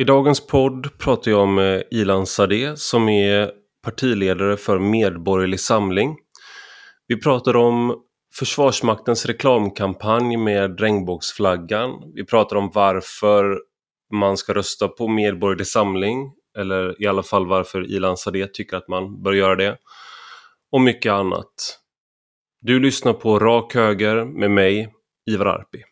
I dagens podd pratar jag med eh, Ilan Sade som är partiledare för Medborgerlig Samling. Vi pratar om Försvarsmaktens reklamkampanj med regnbågsflaggan. Vi pratar om varför man ska rösta på Medborgerlig Samling eller i alla fall varför Ilan Sade tycker att man bör göra det. Och mycket annat. Du lyssnar på Rak Höger med mig, Ivar Arpi.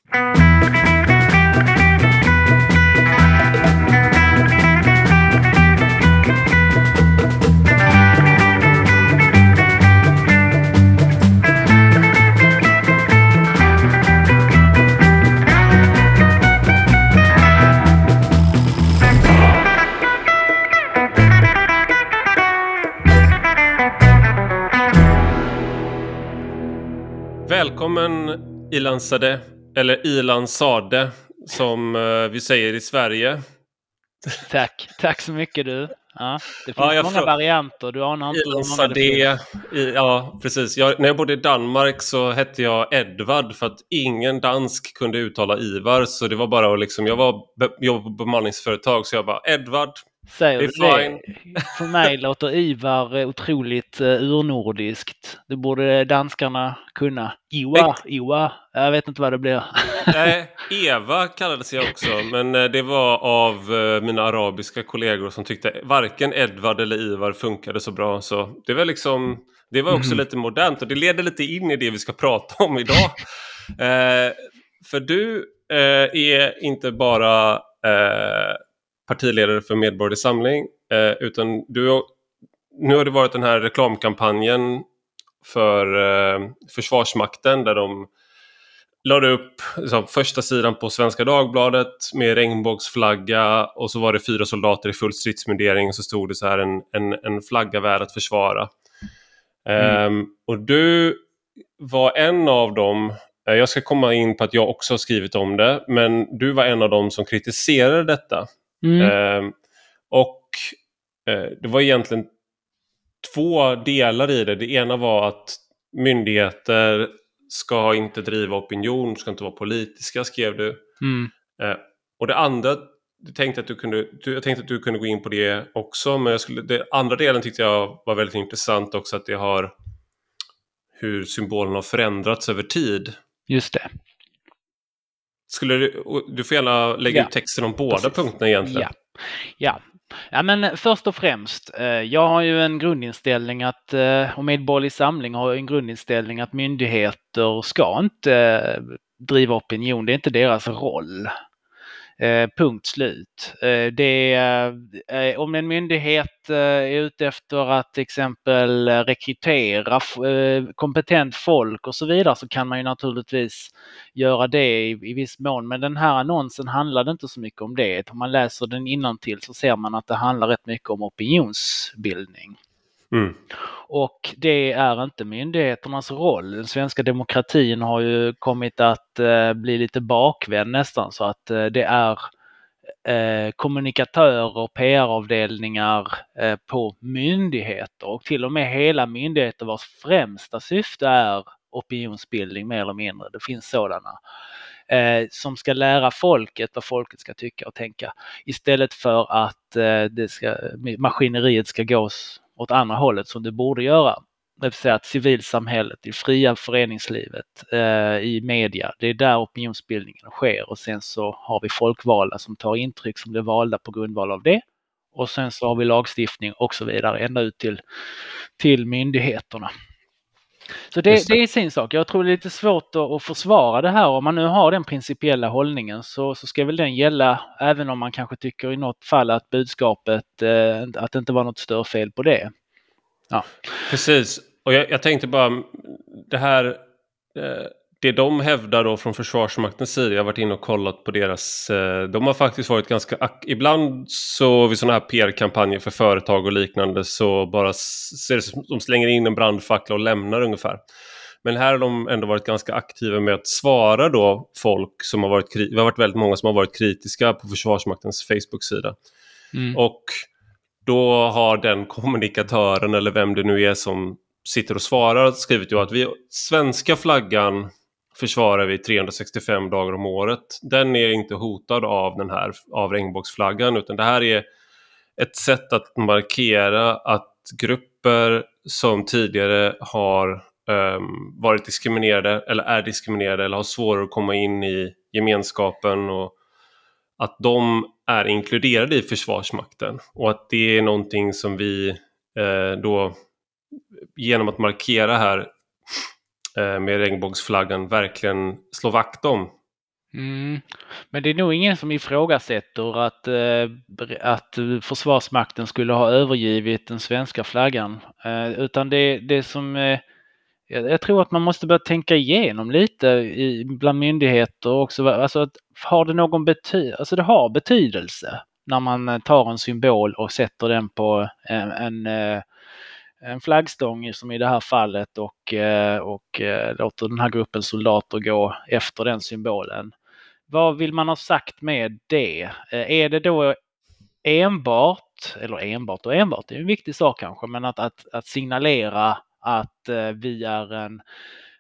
Välkommen Ilan Sade, eller Ilan Sade som uh, vi säger i Sverige. Tack, tack så mycket du. Ja, det finns ja, många varianter, du anar inte Ilan hur många det finns. Ja, precis. Jag, när jag bodde i Danmark så hette jag Edvard för att ingen dansk kunde uttala Ivar så det var bara att liksom, jag var jobbade på bemanningsföretag så jag bara Edvard, Säger det är fine. Det. För mig låter Ivar otroligt uh, urnordiskt. Det borde danskarna kunna. Iwa, Iwa. Jag vet inte vad det blir. Nej, Eva kallades jag också, men uh, det var av mina arabiska kollegor som tyckte varken Edvard eller Ivar funkade så bra. Så det var liksom, det var också mm. lite modernt och det leder lite in i det vi ska prata om idag. för du är inte bara partiledare för Medborgerlig Samling. Eh, utan du, nu har det varit den här reklamkampanjen för eh, Försvarsmakten där de lade upp liksom, första sidan på Svenska Dagbladet med regnbågsflagga och så var det fyra soldater i full stridsmundering och så stod det så här en, en, en flagga värd att försvara. Mm. Um, och du var en av dem, eh, jag ska komma in på att jag också har skrivit om det, men du var en av dem som kritiserade detta. Mm. Eh, och eh, det var egentligen två delar i det. Det ena var att myndigheter ska inte driva opinion, ska inte vara politiska, skrev du. Mm. Eh, och det andra, jag tänkte, att du kunde, jag tänkte att du kunde gå in på det också, men jag skulle, det andra delen tyckte jag var väldigt intressant också, att det har hur symbolen har förändrats över tid. Just det. Skulle du, du får gärna lägga ja. ut texten om båda Precis. punkterna egentligen. Ja. ja. Ja, men först och främst, eh, jag har ju en grundinställning att, eh, och Medborgerlig Samling har en grundinställning att myndigheter ska inte eh, driva opinion, det är inte deras roll. Eh, punkt slut. Eh, det, eh, om en myndighet eh, är ute efter att till exempel eh, rekrytera eh, kompetent folk och så vidare så kan man ju naturligtvis göra det i, i viss mån. Men den här annonsen handlade inte så mycket om det. Om man läser den innantill så ser man att det handlar rätt mycket om opinionsbildning. Mm. Och det är inte myndigheternas roll. Den svenska demokratin har ju kommit att eh, bli lite bakvänd nästan så att eh, det är eh, kommunikatörer och PR-avdelningar eh, på myndigheter och till och med hela myndigheter vars främsta syfte är opinionsbildning mer eller mindre. Det finns sådana. Eh, som ska lära folket vad folket ska tycka och tänka istället för att eh, det ska, maskineriet ska gås åt andra hållet som det borde göra. Det vill säga att civilsamhället, det fria föreningslivet, eh, i media, det är där opinionsbildningen sker och sen så har vi folkvalda som tar intryck som blir valda på grundval av det. Och sen så har vi lagstiftning och så vidare ända ut till, till myndigheterna. Så det, det, är sin sak. Jag tror det är lite svårt att, att, försvara det här. Om man nu har den principiella hållningen så, så ska väl den gälla även om man kanske tycker i något fall att budskapet, eh, att det inte var något större fel på det. Ja. Precis, och jag, jag tänkte bara det här eh, det de hävdar då från Försvarsmaktens sida, jag har varit inne och kollat på deras, eh, de har faktiskt varit ganska, ibland så vid sådana här PR-kampanjer för företag och liknande så bara ser det som de slänger in en brandfackla och lämnar ungefär. Men här har de ändå varit ganska aktiva med att svara då folk som har varit, det har varit väldigt många som har varit kritiska på Försvarsmaktens Facebook-sida. Mm. Och då har den kommunikatören eller vem det nu är som sitter och svarar skrivit ju att vi, svenska flaggan försvarar vi 365 dagar om året. Den är inte hotad av den här av regnbågsflaggan utan det här är ett sätt att markera att grupper som tidigare har um, varit diskriminerade eller är diskriminerade eller har svårare att komma in i gemenskapen och att de är inkluderade i Försvarsmakten och att det är någonting som vi eh, då genom att markera här Eh, med regnbågsflaggan verkligen slår vakt om. Mm. Men det är nog ingen som ifrågasätter att, eh, att Försvarsmakten skulle ha övergivit den svenska flaggan. Eh, utan det, det som jag tror att man måste börja tänka igenom lite i, bland myndigheter också. Alltså, har det någon betydelse? Alltså det har betydelse när man tar en symbol och sätter den på en, en, en flaggstång som i det här fallet och, eh, och eh, låter den här gruppen soldater gå efter den symbolen. Vad vill man ha sagt med det? Eh, är det då enbart, eller enbart och enbart, det är en viktig sak kanske, men att, att, att signalera att vi är en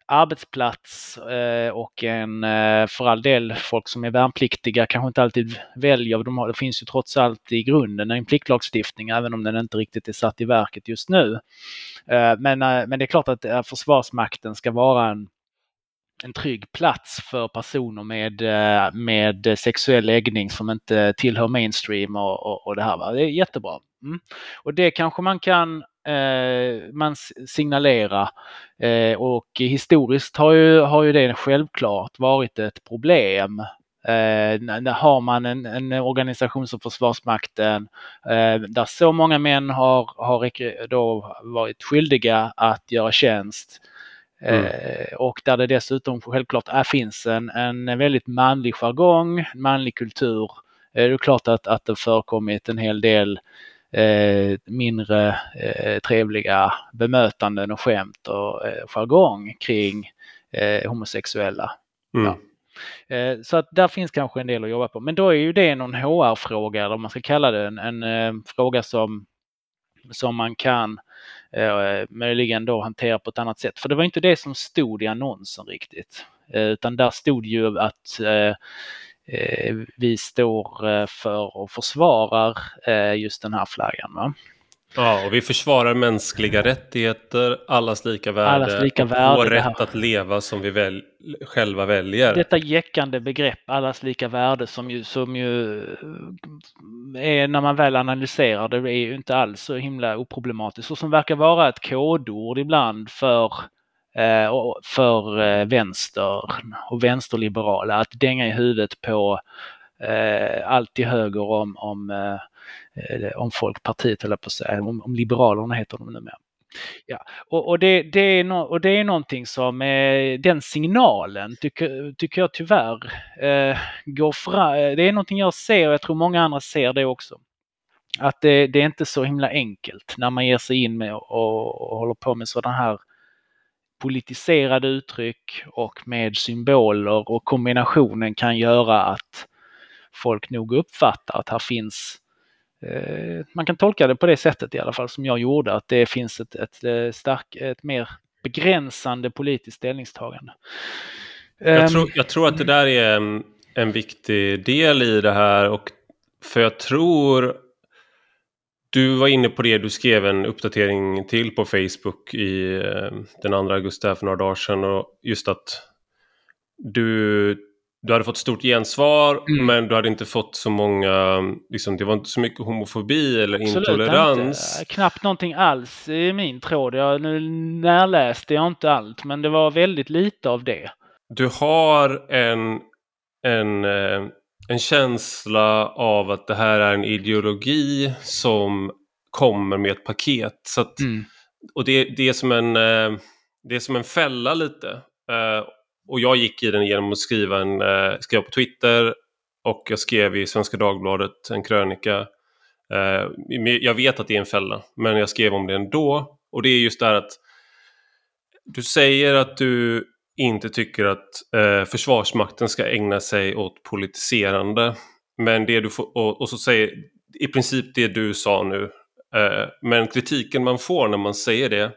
arbetsplats eh, och en, eh, för all del, folk som är värnpliktiga kanske inte alltid väljer. De har, det finns ju trots allt i grunden en pliktlagstiftning, även om den inte riktigt är satt i verket just nu. Eh, men, men det är klart att Försvarsmakten ska vara en en trygg plats för personer med, med sexuell läggning som inte tillhör mainstream och, och, och det här. Va? Det är jättebra. Mm. Och det kanske man kan man signalera eh, och historiskt har ju, har ju det självklart varit ett problem. Eh, har man en, en organisation som Försvarsmakten eh, där så många män har, har då varit skyldiga att göra tjänst Mm. Eh, och där det dessutom självklart är, finns en, en väldigt manlig jargong, manlig kultur. Eh, det är klart att, att det förekommit en hel del eh, mindre eh, trevliga bemötanden och skämt och eh, jargong kring eh, homosexuella. Mm. Ja. Eh, så att där finns kanske en del att jobba på. Men då är ju det någon HR-fråga, eller om man ska kalla det en, en eh, fråga som, som man kan eh, möjligen då hantera på ett annat sätt. För det var inte det som stod i annonsen riktigt. Eh, utan där stod ju att eh, Eh, vi står eh, för och försvarar eh, just den här flaggan. Va? Ja, och vi försvarar mänskliga rättigheter, allas lika värde allas lika och värde, vår rätt att leva som vi väl, själva väljer. Detta jäckande begrepp, allas lika värde, som ju, som ju är när man väl analyserar det, är ju inte alls så himla oproblematiskt och som verkar vara ett kodord ibland för Eh, Eh, för eh, vänster och vänsterliberala att dänga i huvudet på eh, allt till höger om, om, eh, om Folkpartiet, eller på att säga, om, om Liberalerna heter de numera. Ja, och, och, det, det är no, och det är någonting som, eh, den signalen tycker, tycker jag tyvärr eh, går fram. Det är någonting jag ser och jag tror många andra ser det också. Att det, det är inte så himla enkelt när man ger sig in med och, och håller på med sådana här politiserade uttryck och med symboler och kombinationen kan göra att folk nog uppfattar att här finns eh, man kan tolka det på det sättet i alla fall som jag gjorde, att det finns ett, ett, eh, stark, ett mer begränsande politiskt ställningstagande. Jag ehm, tror, jag tror att det där är en, en viktig del i det här och för jag tror du var inne på det, du skrev en uppdatering till på Facebook i eh, den 2 augusti för några dagar sedan och just att du, du hade fått stort gensvar mm. men du hade inte fått så många, liksom, det var inte så mycket homofobi eller Absolut, intolerans. Inte. Knappt någonting alls i min tråd. Jag, nu närläste jag inte allt men det var väldigt lite av det. Du har en, en eh, en känsla av att det här är en ideologi som kommer med ett paket. Så att, mm. Och det, det, är som en, eh, det är som en fälla lite. Eh, och jag gick i den genom att skriva, en, eh, skriva på Twitter och jag skrev i Svenska Dagbladet en krönika. Jag vet att det är en fälla, men jag skrev om det ändå. Och det är just det här att du säger att du inte tycker att eh, Försvarsmakten ska ägna sig åt politiserande. Men det du får, och, och, så säger i princip det du sa nu. Eh, men kritiken man får när man säger det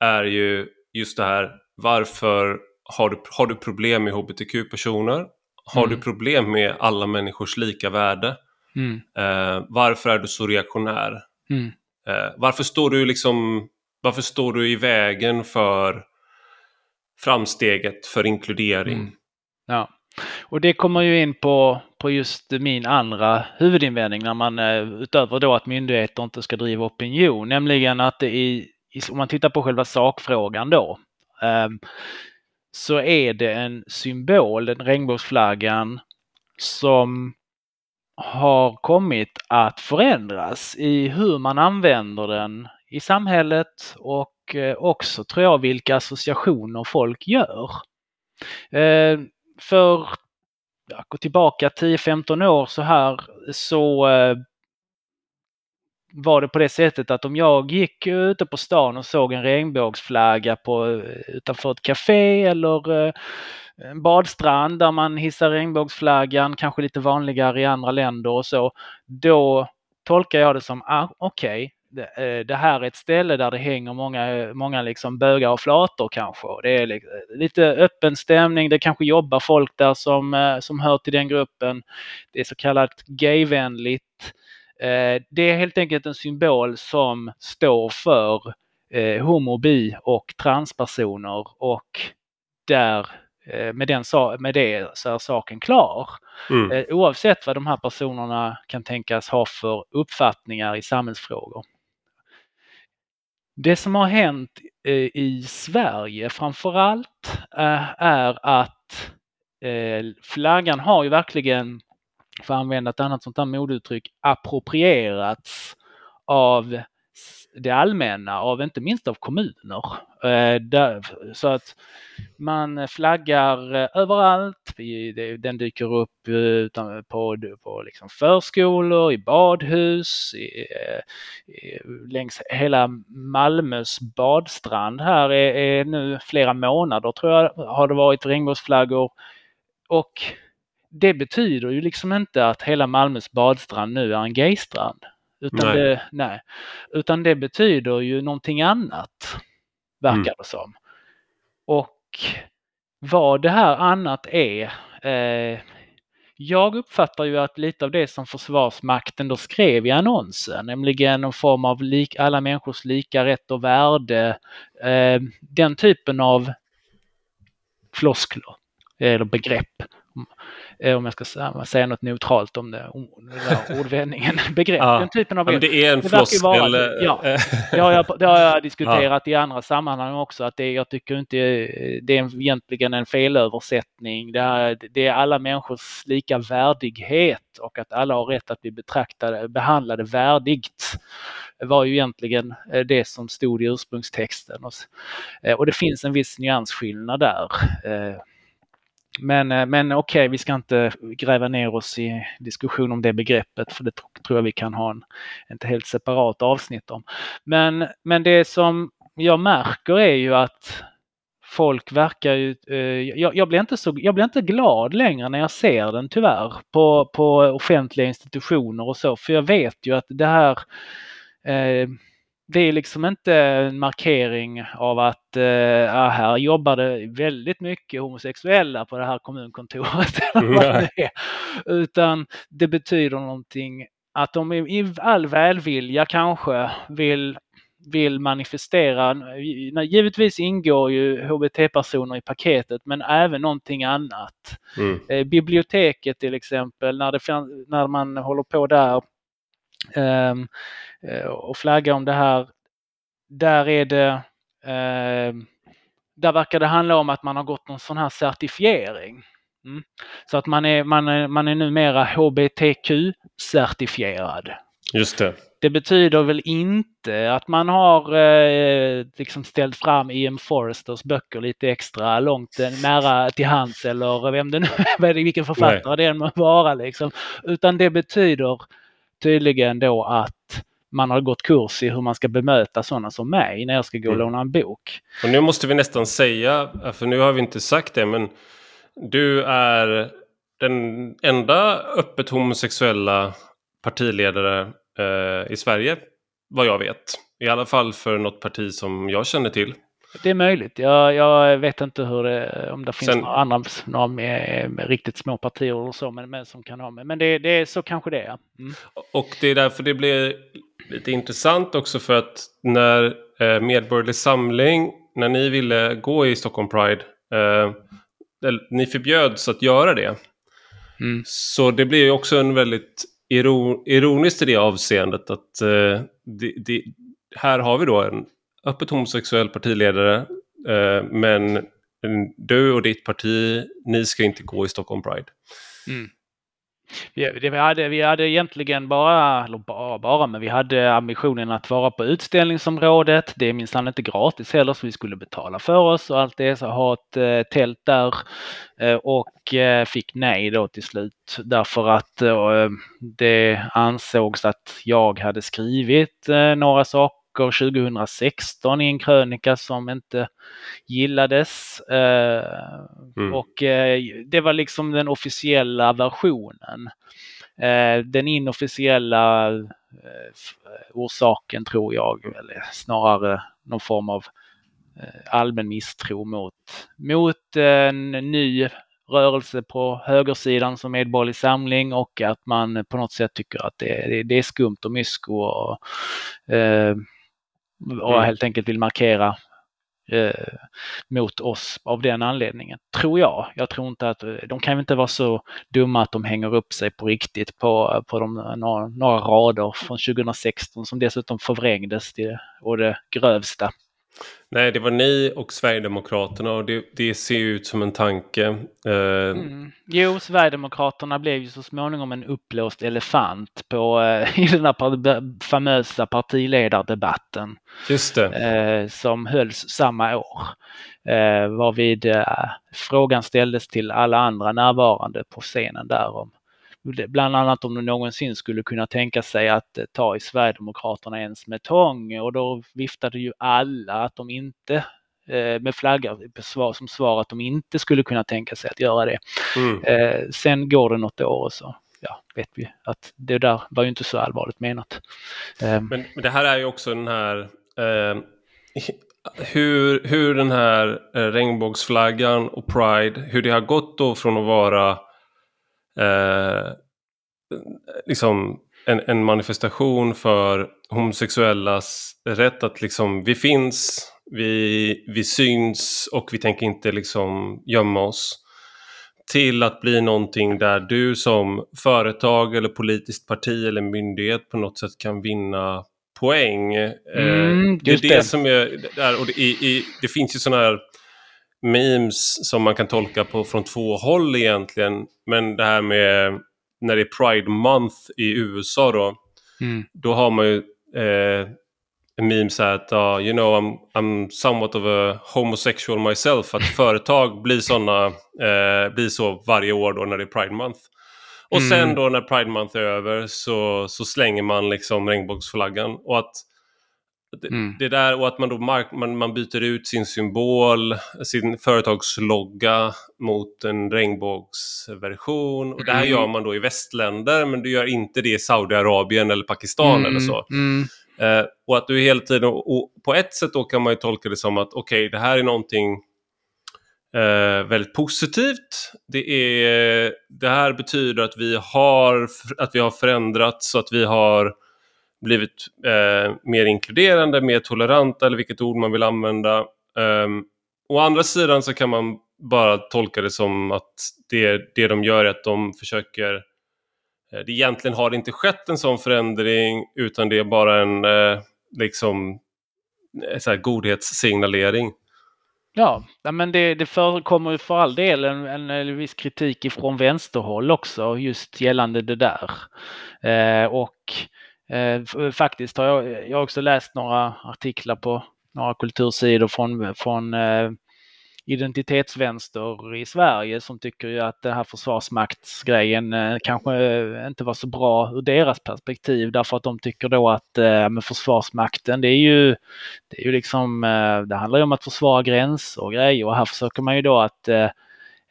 är ju just det här varför har du, har du problem med hbtq-personer? Har Mm. du problem med alla människors lika värde? Mm. Eh, varför är du så reaktionär? Mm. Eh, varför står du liksom varför står du i vägen för framsteget för inkludering? Mm. Ja, och det kommer ju in på, på just min andra huvudinvändning när man eh, utöver då att myndigheter inte ska driva opinion, nämligen att det i, om man tittar på själva sakfrågan då, ehm, så är det en symbol, den regnbågsflaggan, som har kommit att förändras i hur man använder den i samhället och eh, också tror jag vilka associationer folk gör. Eh, för, ja, gå tillbaka 10-15 år så här, så eh, var det på det sättet att om jag gick ute på stan och såg en regnbågsflagga på, utanför ett café eller en badstrand där man hissar regnbågsflaggan, kanske lite vanligare i andra länder och så, då tolkar jag det som, ah, okej, okay, det här är ett ställe där det hänger många, många liksom bögar och flator kanske. Det är li- lite öppen stämning, det kanske jobbar folk där som, eh, som hör till den gruppen. Det är så kallat gayvänligt. Eh, Det är helt enkelt en symbol som står för eh, homo, bi och transpersoner och där eh, med, den, med det så är saken klar. Mm. Eh, Oavsett vad de här personerna kan tänkas ha för uppfattningar i samhällsfrågor. Det som har hänt eh, i Sverige framför allt eh, är att eh, flaggan har ju verkligen, för att använda ett annat sånt här modeuttryck, approprierats av det allmänna, av inte minst av kommuner. Eh, så att man flaggar eh, överallt. Den dyker upp eh, på, på liksom förskolor, i badhus, i, i, längs hela Malmös badstrand här är, är nu flera månader tror jag har det varit regnbågsflaggor. Och det betyder ju liksom inte att hela Malmös badstrand nu är en gaystrand. Utan, Nej. Det, nej. Utan det betyder ju någonting annat, verkar Mm. det som. Och vad det här annat är. Eh, jag uppfattar ju att lite av det som Försvarsmakten då skrev i annonsen, nämligen någon form av lik, alla människors lika rätt och värde, eh, den typen av floskler eller begrepp. Eh, Om jag ska säga, något neutralt om det, om den där ordvändningen. Begrepp, Ja. den typen av Ja, det är en floskel. ja. eh, det har jag, det har jag diskuterat i andra sammanhang också att det, jag tycker inte det är egentligen en felöversättning. Det är, det är alla människors lika värdighet och att alla har rätt att bli betraktade, behandlade värdigt. Var ju egentligen eh, det som stod i ursprungstexten. Eh, och det finns en viss nyansskillnad där. Men, eh, men okej, vi ska inte gräva ner oss i diskussion om det begreppet för det tror jag vi kan ha en, ett helt separat avsnitt om. Men, men det som jag märker är ju att folk verkar ju... Eh, jag, jag, blir inte så, jag blir inte glad längre när jag ser den tyvärr på, på offentliga institutioner och så. För jag vet ju att det här... Eh, det är liksom inte en markering av att ah, här jobbar det väldigt mycket homosexuella på det här kommunkontoret. det. Utan det betyder någonting att de i all välvilja kanske vill, vill manifestera, givetvis ingår ju HBT-personer i paketet men även någonting annat. Mm. Eh, biblioteket till exempel, när, det, när man håller på där eh, och flaggar om det här, där är det ehm, där verkar det handla om att man har gått någon sån här certifiering. Mm. Så att man är, man är, man är numera HBTQ-certifierad. Just det. Det betyder väl inte att man har eh, liksom ställt fram Ian Foresters böcker lite extra långt eh, nära till hands eller vem det nu är, vilken författare det än må vara liksom. Utan det betyder tydligen då att man har gått kurs i hur man ska bemöta sådana som mig när jag ska gå och Mm. låna en bok. Och nu måste vi nästan säga, för nu har vi inte sagt det, men du är den enda öppet homosexuella partiledare eh, i Sverige, vad jag vet. I alla fall för något parti som jag känner till. Det är möjligt. Jag, jag vet inte hur det, om det finns Sen, några andra några med, med riktigt små partier eller så, men, men som kan ha med. Men det, det är så kanske det är. Mm. Och det är därför det blir lite intressant också för att när eh, Medborgerlig Samling, när ni ville gå i Stockholm Pride, eh, ni förbjöds att göra det. Mm. Så det blir ju också en väldigt ironiskt i det avseendet att eh, det, det, här har vi då en öppet homosexuell partiledare eh, men du och ditt parti, ni ska inte gå i Stockholm Pride. Mm. Vi, vi, hade, vi hade egentligen bara, eller bara, bara, men vi hade ambitionen att vara på utställningsområdet. Det är minsann inte gratis heller så vi skulle betala för oss och allt det. Så ha ett eh, tält där eh, och eh, fick nej då till slut därför att eh, det ansågs att jag hade skrivit eh, några saker 2016 i en krönika som inte gillades. Eh, mm. Och eh, det var liksom den officiella versionen. Eh, den inofficiella orsaken tror jag, eller snarare någon form av allmän misstro mot, mot en ny rörelse på högersidan som Medborgerlig Samling och att man på något sätt tycker att det, det, det är skumt och mysko och eh, och mm. helt enkelt vill markera eh, mot oss av den anledningen. Tror jag. Jag tror inte att de kan inte vara så dumma att de hänger upp sig på riktigt på, på de, några, några rader från 2016 som dessutom förvrängdes till och det grövsta. Nej, det var ni och Sverigedemokraterna och det, det ser ut som en tanke. Eh... Mm. Jo, Sverigedemokraterna blev ju så småningom en upplåst elefant på, eh, i den här famösa partiledardebatten. Just det. Eh, som hölls samma år. Eh, varvid eh, frågan ställdes till alla andra närvarande på scenen där om bland annat om de någonsin skulle kunna tänka sig att eh, ta i Sverigedemokraterna ens med tång och då viftade ju alla att de inte eh, med flagga som svar att de inte skulle kunna tänka sig att göra det. Mm. Eh, sen går det något år och så ja, vet vi att det där var ju inte så allvarligt menat. Men, men det här är ju också den här eh, hur, hur den här regnbågsflaggan och Pride, hur det har gått då från att vara eh, liksom en, en, manifestation för homosexuellas rätt att liksom, vi finns, vi, vi syns och vi tänker inte liksom gömma oss. Till att bli någonting där du som företag eller politiskt parti eller myndighet på något sätt kan vinna poäng. Eh, mm, det är det, det, som är där och det, i, i, det finns ju sådana här memes som man kan tolka på från två håll egentligen. Men det här med när det är Pride Month i USA då. Mm. Då har man ju eh, en meme så här att uh, you know I'm, I'm somewhat of a homosexual myself. Att företag blir såna, eh, blir så varje år då när det är Pride Month. Och mm. sen då när Pride Month är över så, så slänger man liksom regnbågsflaggan. Och att Mm. Det där och att man då mark man, man byter ut sin symbol, sin företagslogga mot en regnbågsversion. Och det här mm. gör man då i västländer men du gör inte det i Saudiarabien eller Pakistan mm. eller så. Mm. Eh, och att du hela tiden, och på ett sätt då kan man ju tolka det som att okej, okay, det här är någonting eh, väldigt positivt. Det, är, det här betyder att vi har, att vi har förändrats så att vi har blivit eh, mer inkluderande, mer toleranta eller vilket ord man vill använda. Um, å andra sidan så kan man bara tolka det som att det, det de gör är att de försöker eh, det egentligen har det inte skett en sån förändring utan det är bara en eh, liksom eh, så här godhetssignalering. Ja, men det, det förekommer för all del en, en, en viss kritik ifrån vänsterhåll också just gällande det där. Eh, och Eh, faktiskt har jag, jag har också läst några artiklar på några kultursidor från, från eh, identitetsvänster i Sverige som tycker ju att den här försvarsmaktsgrejen eh, kanske inte var så bra ur deras perspektiv därför att de tycker då att eh, med försvarsmakten det är ju det är ju liksom eh, det handlar ju om att försvara gränser och grejer och här försöker man ju då att eh,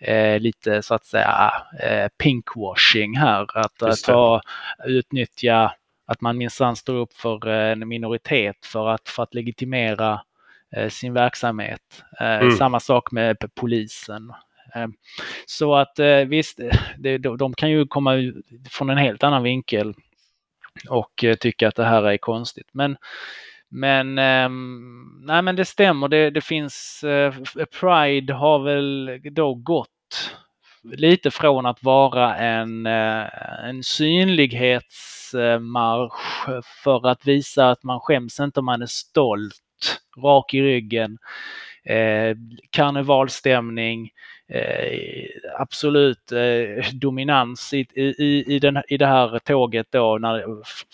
eh lite så att säga eh, pinkwashing här att, att ta, utnyttja att man minsann står upp för en minoritet för att, för att legitimera eh, sin verksamhet. Eh, mm. Samma sak med polisen. Eh, så att visst, de kan ju komma från en helt annan vinkel och tycka att det här är konstigt. Men men, eh, nej men det stämmer, det, det finns, eh, Pride har väl då gått lite från att vara en, eh, en synlighetsmarsch för att visa att man skäms inte om man är stolt, rak i ryggen, eh, karnevalstämning, eh, absolut eh, dominans i, i, i, den, i det här tåget då när,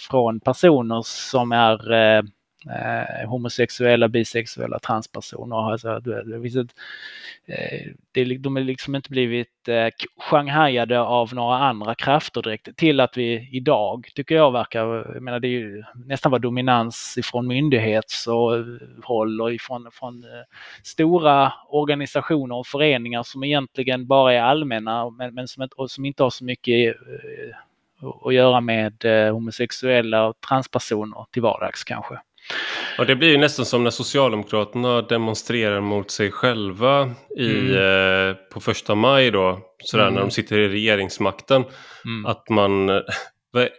från personer som är eh, eh, homosexuella, bisexuella, transpersoner. Alltså, det, finns ett, eh, det, de har liksom inte blivit eh, shanghajade av några andra krafter direkt till att vi idag, tycker jag verkar, jag menar det är ju nästan var dominans ifrån myndighetshåll och ifrån från, eh, stora organisationer och föreningar som egentligen bara är allmänna men, men som, och som inte har så mycket eh, att göra med eh, homosexuella och transpersoner till vardags kanske. Och det blir ju nästan som när Socialdemokraterna demonstrerar mot sig själva i, mm. eh, på första maj då, sådär mm. när de sitter i regeringsmakten. Mm. Att man, vad,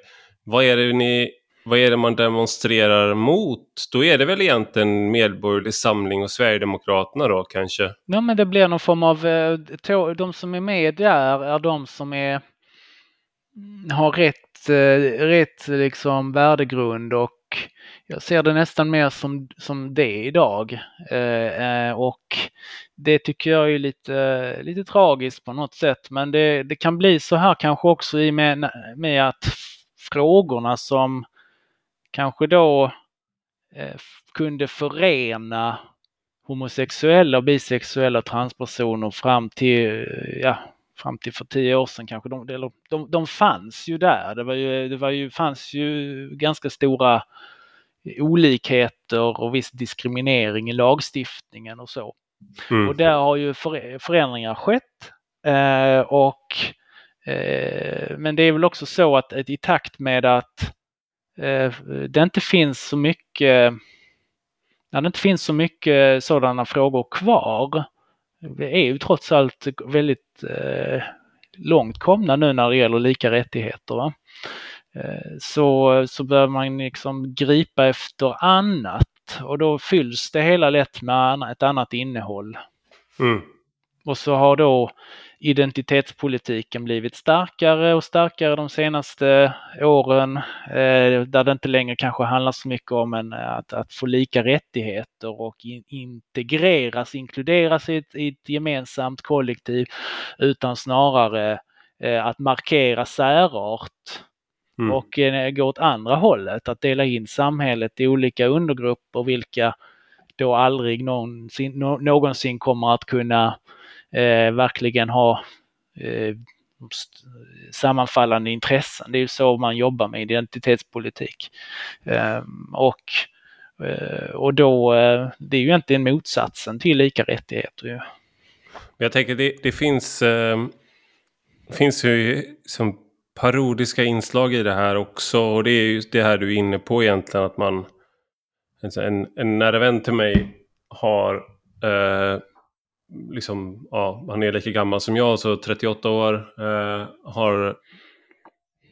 vad, är det ni, vad är det man demonstrerar mot? Då är det väl egentligen Medborgerlig Samling och Sverigedemokraterna då kanske? Ja men det blir någon form av, eh, de som är med där är de som är, har rätt, eh, rätt liksom värdegrund och jag ser det nästan mer som, som det idag. Eh, eh, och det tycker jag är lite, lite tragiskt på något sätt. Men det, det kan bli så här kanske också i med, med att frågorna som kanske då eh, kunde förena homosexuella, och bisexuella och transpersoner fram till, ja, fram till för tio år sedan kanske. De, de, de fanns ju där. Det, var ju, det var ju, fanns ju ganska stora olikheter och viss diskriminering i lagstiftningen och så. Mm. Och där har ju förändringar skett. Eh, och, eh, men det är väl också så att, att i takt med att eh, det inte finns så mycket när det inte finns så mycket sådana frågor kvar. Vi är ju trots allt väldigt eh, långt komna nu när det gäller lika rättigheter. Va? Eh, så, så bör man liksom gripa efter annat och då fylls det hela lätt med ett annat innehåll. Mm. Och så har då identitetspolitiken blivit starkare och starkare de senaste åren eh, där det inte längre kanske handlar så mycket om en, att, att få lika rättigheter och in, integreras, inkluderas i ett, i ett gemensamt kollektiv utan snarare eh, att markera särart Mm. Och eh, gå åt andra hållet, att dela in samhället i olika undergrupper vilka då aldrig någonsin, no, någonsin kommer att kunna eh, verkligen ha eh, sammanfallande intressen. Det är ju så man jobbar med identitetspolitik. Eh, och, eh, och då, eh, det är ju egentligen motsatsen till lika rättigheter. Ju. Jag tänker det, det finns, eh, finns ju som parodiska inslag i det här också. Och det är ju det här du är inne på egentligen att man... En, en nära vän till mig har... Eh, liksom, ja, han är lika gammal som jag, så 38 år. Eh, har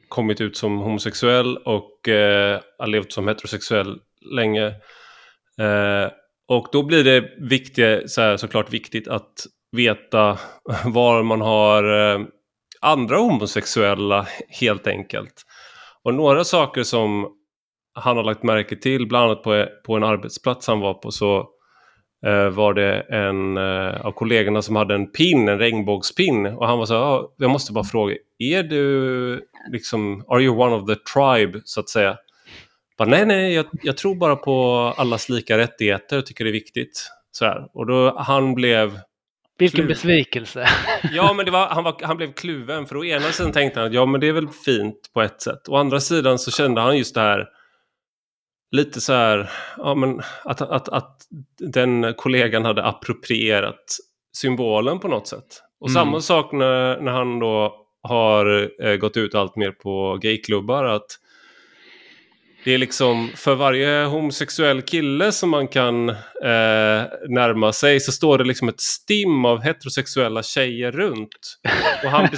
kommit ut som homosexuell och eh, har levt som heterosexuell länge. Eh, och då blir det viktigt, så här, såklart viktigt att veta var man har eh, andra homosexuella helt enkelt. Och några saker som han har lagt märke till, bland annat på, på en arbetsplats han var på så eh, var det en eh, av kollegorna som hade en pin, en regnbågspin och han var så här, ah, jag måste bara fråga, är du liksom, are you one of the tribe så att säga? Bara, nej, nej, jag, jag, tror bara på allas lika rättigheter och tycker det är viktigt. Så här. Och då han blev vilken kluven. besvikelse. Ja, men var, han, var, han blev kluven. För å ena sidan tänkte han att ja, men det är väl fint på ett sätt. Å andra sidan så kände han just det här lite så här, ja men att, att, att den kollegan hade approprierat symbolen på något sätt. Och mm. samma sak när, när han då har eh, gått ut allt mer på gayklubbar att det är liksom för varje homosexuell kille som man kan eh, närma sig så står det liksom ett stim av heterosexuella tjejer runt. Och han,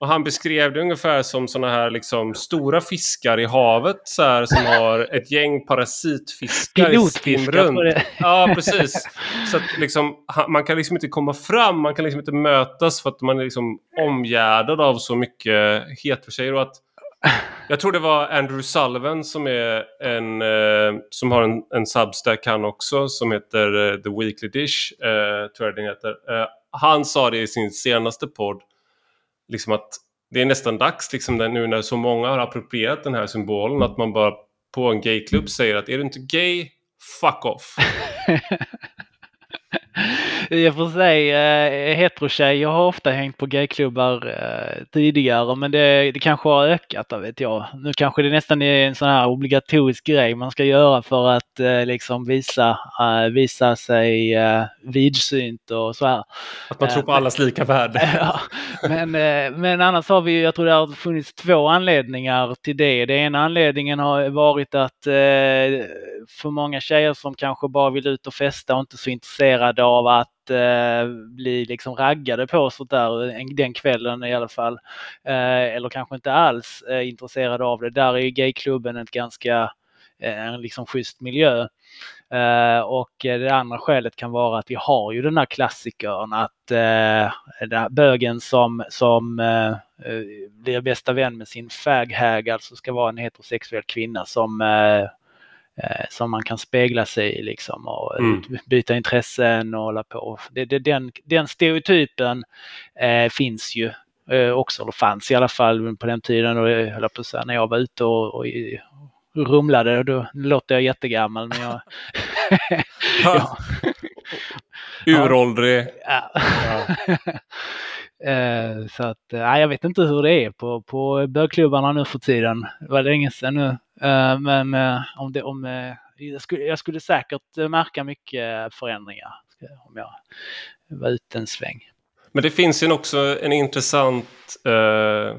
och han beskrev det ungefär som sådana här liksom stora fiskar i havet så här, som har ett gäng parasitfiskar i stim runt. Ja, precis. Så att liksom, man kan liksom inte komma fram, man kan liksom inte mötas för att man är liksom omgärdad av så mycket heterotjejer. Och att jag tror det var Andrew Sullivan som är en eh, som har en, en substack han också som heter eh, The Weekly Dish, eh, tror jag den heter. Eh, han sa det i sin senaste podd, liksom att det är nästan dags liksom nu när så många har approprierat den här symbolen att man bara på en gayklubb säger att är du inte gay, fuck off. I och för sig, eh, heterotjejer har ofta hängt på gayklubbar eh, tidigare, men det, det kanske har ökat, vet jag. Nu kanske det nästan är en sån här obligatorisk grej man ska göra för att eh, liksom visa, visa sig vidsynt och så här. Att man tror på allas lika värde. ja, men, men annars har vi, jag tror det har funnits två anledningar till det. Det ena anledningen har varit att för många tjejer som kanske bara vill ut och festa och inte så intresserade av att Eh, bli liksom raggade på sånt där den kvällen i alla fall. Eh, eller kanske inte alls eh, intresserade av det. Där är ju gayklubben ett ganska en liksom schysst miljö. Uh, och det andra skälet kan vara att vi har ju den här klassikern att uh, bögen som, som uh, blir bästa vän med sin faghag, alltså ska vara en heterosexuell kvinna som som man kan spegla sig i liksom och mm. byta intressen och hålla på. Det, det, den, den stereotypen eh, finns ju eh, också, eller fanns i alla fall på den tiden och jag höll på att säga, när jag var ute och, och rumlade, då låter jag jättegammal men jag... ja. Uråldrig. Ja. ja. Eh, så att, eh, jag vet inte hur det är på, på bögklubbarna nu för tiden. Det var länge sedan nu. Eh, men eh, om det, om, eh, jag, skulle, jag skulle säkert märka mycket förändringar om jag var ute en sväng. Men det finns ju också en intressant... Eh,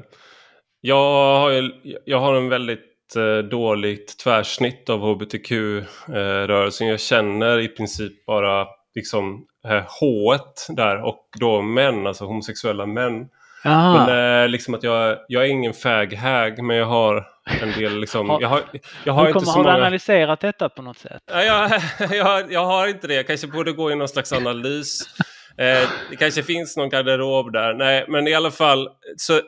jag, har, jag har en väldigt eh, dåligt tvärsnitt av hbtq-rörelsen. jag känner i princip bara liksom H där och då män, alltså homosexuella män. Aha. Men eh, liksom att jag, jag är ingen fag-hag men jag har en del liksom... har, jag har, jag har, inte så har många... du analyserat detta på något sätt? Ja, jag, jag, jag har inte det. Jag kanske borde gå i någon slags analys. Eh, det kanske finns någon garderob där. Nej, men i alla fall. Så,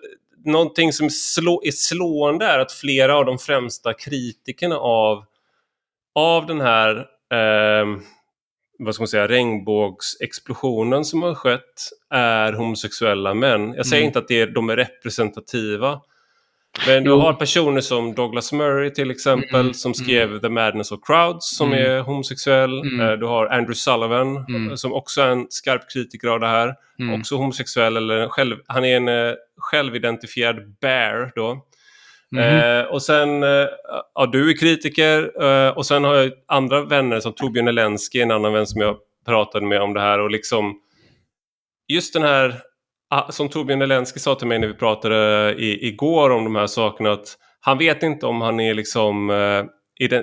någonting som slå, är slående är att flera av de främsta kritikerna av, av den här eh, vad ska man säga, regnbågsexplosionen som har skett är homosexuella män. Jag säger mm. inte att det är, de är representativa. Men du har personer som Douglas Murray till exempel mm. som skrev mm. The Madness of Crowds som mm. är homosexuell. Mm. Eh, du har Andrew Sullivan mm. som också är en skarp kritiker av det här. Också homosexuell, eller själv, han är en uh, självidentifierad bear då. Mm. Eh, och sen, eh, ja du är kritiker eh, och sen har jag andra vänner som Torbjörn Elensky, en annan vän som jag pratade med om det här och liksom just den här, ah, som Torbjörn Elensky sa till mig när vi pratade i, igår om de här sakerna, att han vet inte om han är liksom eh,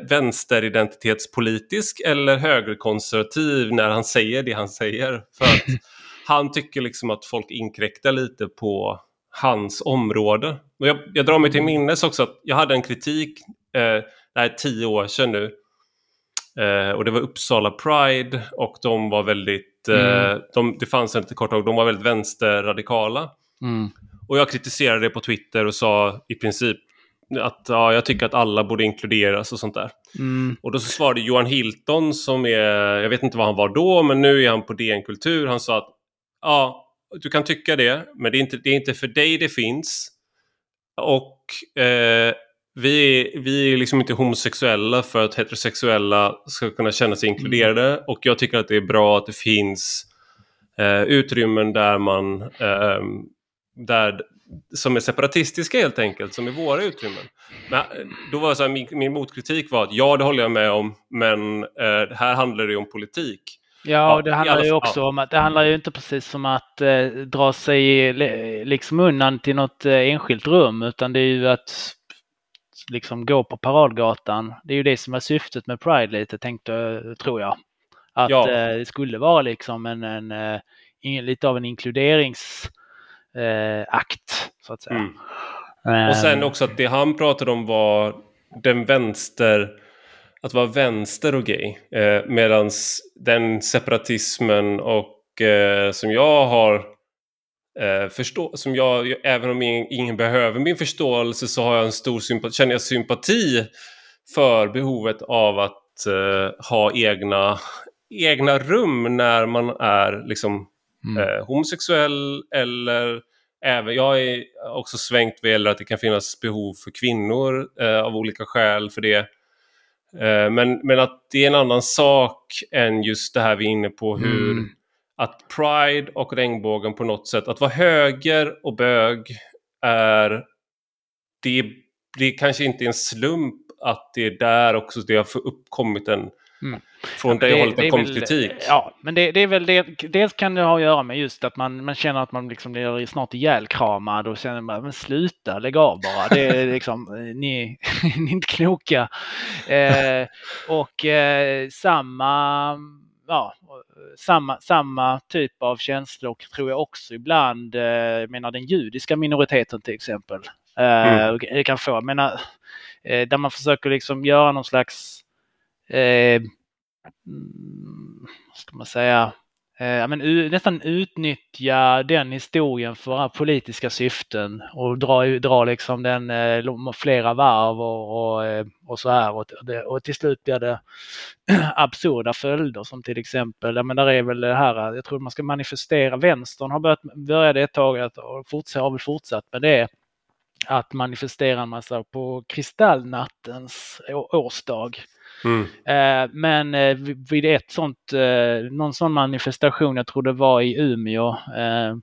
vänsteridentitetspolitisk eller högerkonservativ när han säger det han säger. För att han tycker liksom att folk inkräktar lite på hans område. Och jag, jag drar mig till minnes också att jag hade en kritik, eh, det här är tio år sedan nu, eh, och det var Uppsala Pride och de var väldigt, eh, mm. de, det fanns en kort tag, de var väldigt vänsterradikala. Mm. Och jag kritiserade det på Twitter och sa i princip att ja, jag tycker att alla borde inkluderas och sånt där. Mm. Och då så svarade Johan Hilton som är, jag vet inte vad han var då, men nu är han på DN Kultur. Han sa att ja, du kan tycka det, men det är inte, det är inte för dig det finns. Och eh, vi, är, vi är liksom inte homosexuella för att heterosexuella ska kunna känna sig inkluderade. Mm. Och jag tycker att det är bra att det finns eh, utrymmen där man eh, där, som är separatistiska helt enkelt, som är våra utrymmen. Men eh, då var så här, min, min motkritik var att ja, det håller jag med om, men eh, här handlar det om politik. Ja, och det handlar ju också om att det handlar ju inte precis om att eh, dra sig liksom undan till något eh, enskilt rum utan det är ju att liksom gå på paradgatan. Det är ju det som är syftet med Pride lite, tänkte, tror jag. Att ja. eh, det skulle vara liksom en, en, en eh, lite av en inkluderingsakt, så att säga. Mm. Och sen också att det han pratade om var den vänster, att vara vänster och gay. Eh, Medan den separatismen och eh, som jag har eh, förstå som jag, även om ingen, ingen, behöver min förståelse så har jag en stor sympati, känner jag sympati för behovet av att eh, ha egna, egna rum när man är liksom mm. eh, homosexuell eller även, jag är också svängt vad gäller att det kan finnas behov för kvinnor eh, av olika skäl för det. Eh, men, men att det är en annan sak än just det här vi är inne på hur mm. att Pride och regnbågen på något sätt, att vara höger och bög är... Det, det kanske inte är en slump att det är där också det har uppkommit en... Mm. Från det, det hållet har kommit kritik. Ja, men det, det, är väl det. Dels kan det ha att göra med just att man, man känner att man liksom blir snart ihjälkramad och känner man, men sluta, lägg av bara. Det är liksom, ni, ni är inte kloka. Eh, och eh, samma ja, samma, samma typ av känslor tror jag också ibland, eh, jag menar den judiska minoriteten till exempel, eh, mm. kan få. Jag menar, eh, där man försöker liksom göra någon slags, eh, mm, ska man säga, eh, men, nästan utnyttja den historien för politiska syften och dra, dra liksom den eh, flera varv och, och, eh, och så här. Och, och till slut blir det absurda följder som till exempel, ja, men där är väl det här, eh, jag tror man ska manifestera, vänstern har börjat, började ett tag och fortsatt, har väl fortsatt med det att manifestera en massa på kristallnattens årsdag. Mm. Eh, men eh, vid ett sånt, eh, någon sån manifestation, jag tror det var i Umeå, eh,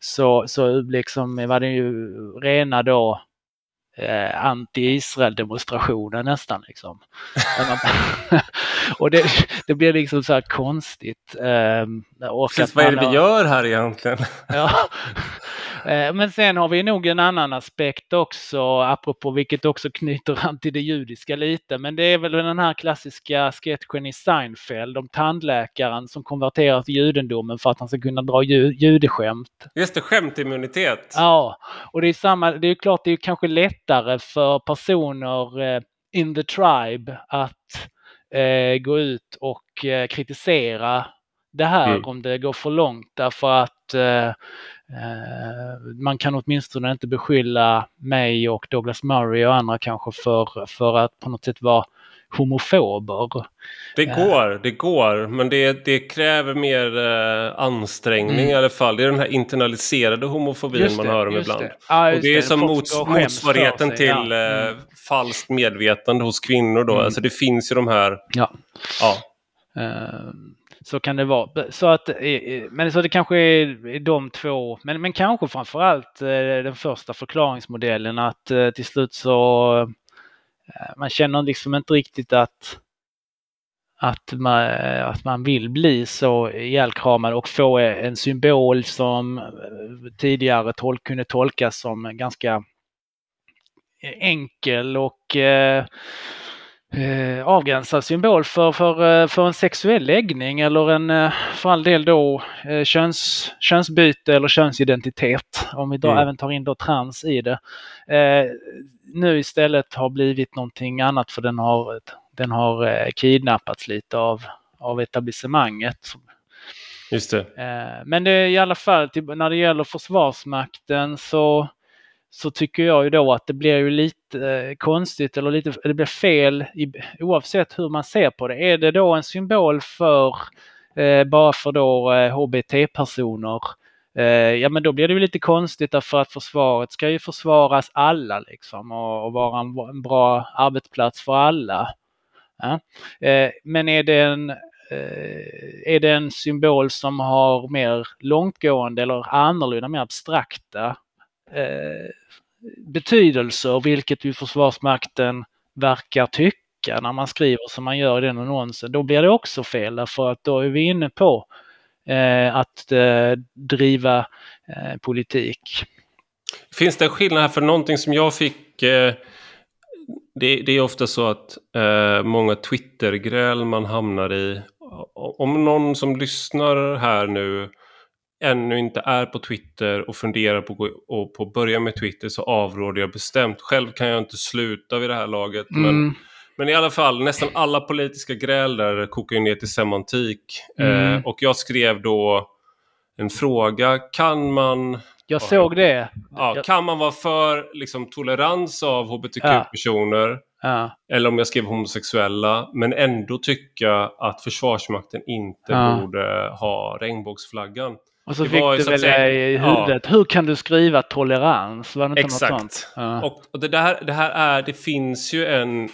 så, så liksom var det ju rena då anti-Israel-demonstrationer nästan. Liksom. och det, det blir liksom så här konstigt. Och Precis, vad är det vi gör här egentligen? ja. Eh, men sen har vi nog en annan aspekt också, apropå vilket också knyter an till det judiska lite. Men det är väl den här klassiska sketchen i Seinfeld om tandläkaren som konverterar till judendomen för att han ska kunna dra ju, judeskämt. Just det, skämtimmunitet. Ja, och det är samma, det är klart det är kanske lättare för personer eh, in the tribe att eh, gå ut och eh, kritisera det här mm. om det går för långt därför att eh, Eh, man kan åtminstone inte beskylla mig och Douglas Murray och andra kanske för, för att på något sätt vara homofober. Det eh. går, det går, men det, det kräver mer eh, ansträngning mm. i alla fall. Det är den här internaliserade homofobin det, man hör om ibland. Det. Ah, och det är det. som mots, motsvarigheten till ja. mm. falskt medvetande hos kvinnor då. Mm. Alltså det finns ju de här... Ja. ja. Uh, så kan det vara. Så att, eh, eh, men så det kanske är de två, men, men kanske framförallt eh, den första förklaringsmodellen att till slut så Eh, man känner liksom inte riktigt att att man, eh, att man vill bli så ihjälkramad och få en symbol som eh, tidigare tol kunde tolkas som ganska enkel och eh, eh, avgränsad symbol för, för, eh, för en sexuell läggning eller en, eh, för all del då, eh, köns, könsbyte eller könsidentitet. Om vi då mm. även tar in då trans i det. Eh, nu istället har blivit någonting annat för den har, den har kidnappats lite av, av etablissemanget. Just det. Men det är i alla fall, när det gäller Försvarsmakten så så tycker jag ju då att det blir ju lite eh, konstigt eller lite, det blir fel i, oavsett hur man ser på det. Är det då en symbol för eh, bara för då eh, HBT-personer? Eh, ja men då blir det ju lite konstigt därför att försvaret ska ju försvaras alla liksom och, och vara en, en, bra arbetsplats för alla. Ja. Eh, men är det en eh, är det en symbol som har mer långtgående eller annorlunda, mer abstrakta eh, betydelser, vilket ju Försvarsmakten verkar tycka när man skriver som man gör i den annonsen, då blir det också fel därför att då är vi inne på eh, att eh, driva eh, politik. Finns det en skillnad här för någonting som jag fick eh, det, det är ofta så att eh, många Twittergräl man hamnar i. Om någon som lyssnar här nu ännu inte är på Twitter och funderar på att på börja med Twitter så avråder jag bestämt. Själv kan jag inte sluta vid det här laget. Mm. Men, men i alla fall, nästan alla politiska gräl där kokar ju ner till semantik. Mm. Eh, och jag skrev då en fråga. Kan man... Jag såg det. Ja, kan man vara för liksom, tolerans av hbtq-personer? Ja. Eller om jag skrev homosexuella, men ändå tycka att Försvarsmakten inte ja. borde ha regnbågsflaggan. Och så det fick du väl säga, i huvudet, ja. hur kan du skriva tolerans? Var det inte Exakt. Något sånt? Ja. Och, och, det, där, det här är, det finns ju en...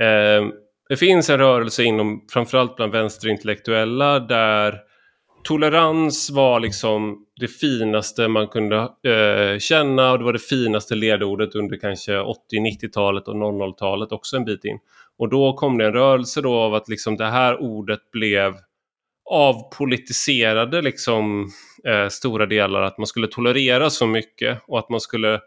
Eh, det finns en rörelse inom, framförallt bland vänsterintellektuella, där tolerans var liksom det finaste man kunde eh, känna och det var det finaste ledordet under kanske 80-90-talet och 00-talet också en bit in. Och då kom det en rörelse då av att liksom det här ordet blev avpolitiserade liksom eh, stora delar, att man skulle tolerera så mycket och att man skulle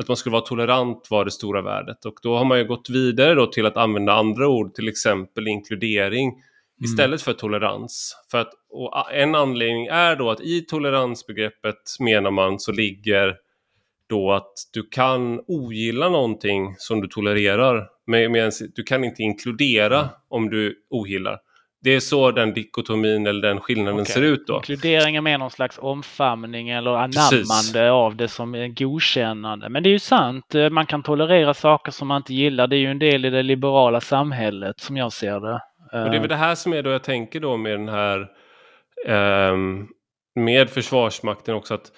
att man skulle vara tolerant var det stora värdet och då har man ju gått vidare då till att använda andra ord, till exempel inkludering Mm. istället för tolerans. För att, en anledning är då att i toleransbegreppet menar man så ligger då att du kan ogilla någonting som du tolererar, men du kan inte inkludera mm. om du ogillar. Det är så den dikotomin eller den skillnaden okay. ser ut då. Inkludering är mer någon slags omfamning eller anammande Precis. av det som är godkännande. Men det är ju sant, man kan tolerera saker som man inte gillar. Det är ju en del i det liberala samhället som jag ser det. Och det är väl det här som är då jag tänker då med den här um, med Försvarsmakten också att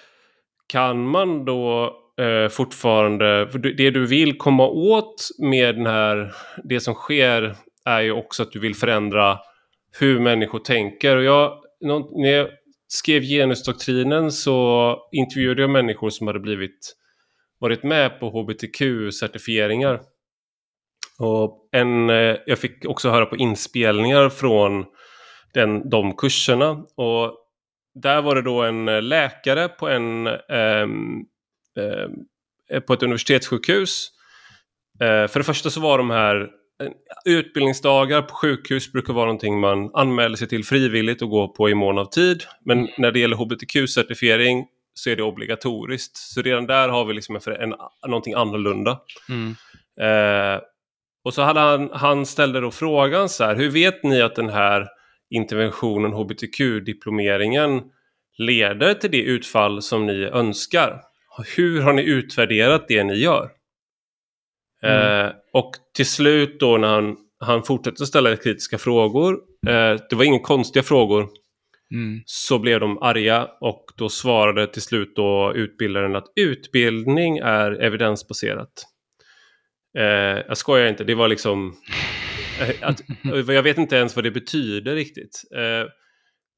kan man då uh, fortfarande, för det du vill komma åt med den här, det som sker är ju också att du vill förändra hur människor tänker. Och jag, när jag skrev genusdoktrinen så intervjuade jag människor som hade blivit varit med på hbtq-certifieringar. Och en, eh, jag fick också höra på inspelningar från den, de kurserna. Och där var det då en eh, läkare på, en, eh, eh, på ett universitetssjukhus. Eh, för det första så var de här utbildningsdagar på sjukhus brukar vara någonting man anmäler sig till frivilligt och går på i mån av tid. Men när det gäller hbtq-certifiering så är det obligatoriskt. Så redan där har vi liksom en, en, någonting annorlunda. Mm. Eh, och så hade han, han ställde då frågan så här, hur vet ni att den här interventionen, hbtq-diplomeringen, leder till det utfall som ni önskar? Hur har ni utvärderat det ni gör? Mm. Eh, och till slut då när han, han fortsatte ställa kritiska frågor, eh, det var inga konstiga frågor, mm. så blev de arga och då svarade till slut då utbildaren att utbildning är evidensbaserat. Eh, jag skojar inte, det var liksom... Eh, att, jag vet inte ens vad det betyder riktigt. Eh,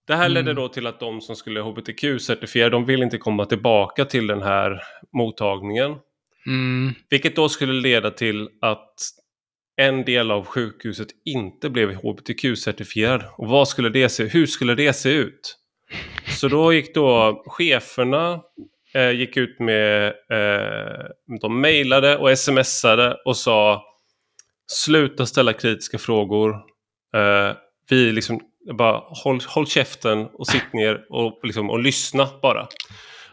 det här ledde mm. då till att de som skulle hbtq-certifiera, de vill inte komma tillbaka till den här mottagningen. Mm. Vilket då skulle leda till att en del av sjukhuset inte blev hbtq-certifierad. Och vad skulle det se, hur skulle det se ut? Så då gick då cheferna eh, gick ut med, eh, de mejlade och smsade och sa sluta ställa kritiska frågor. Eh, vi liksom bara håll, håll käften och sitt ner och, liksom, och lyssna bara.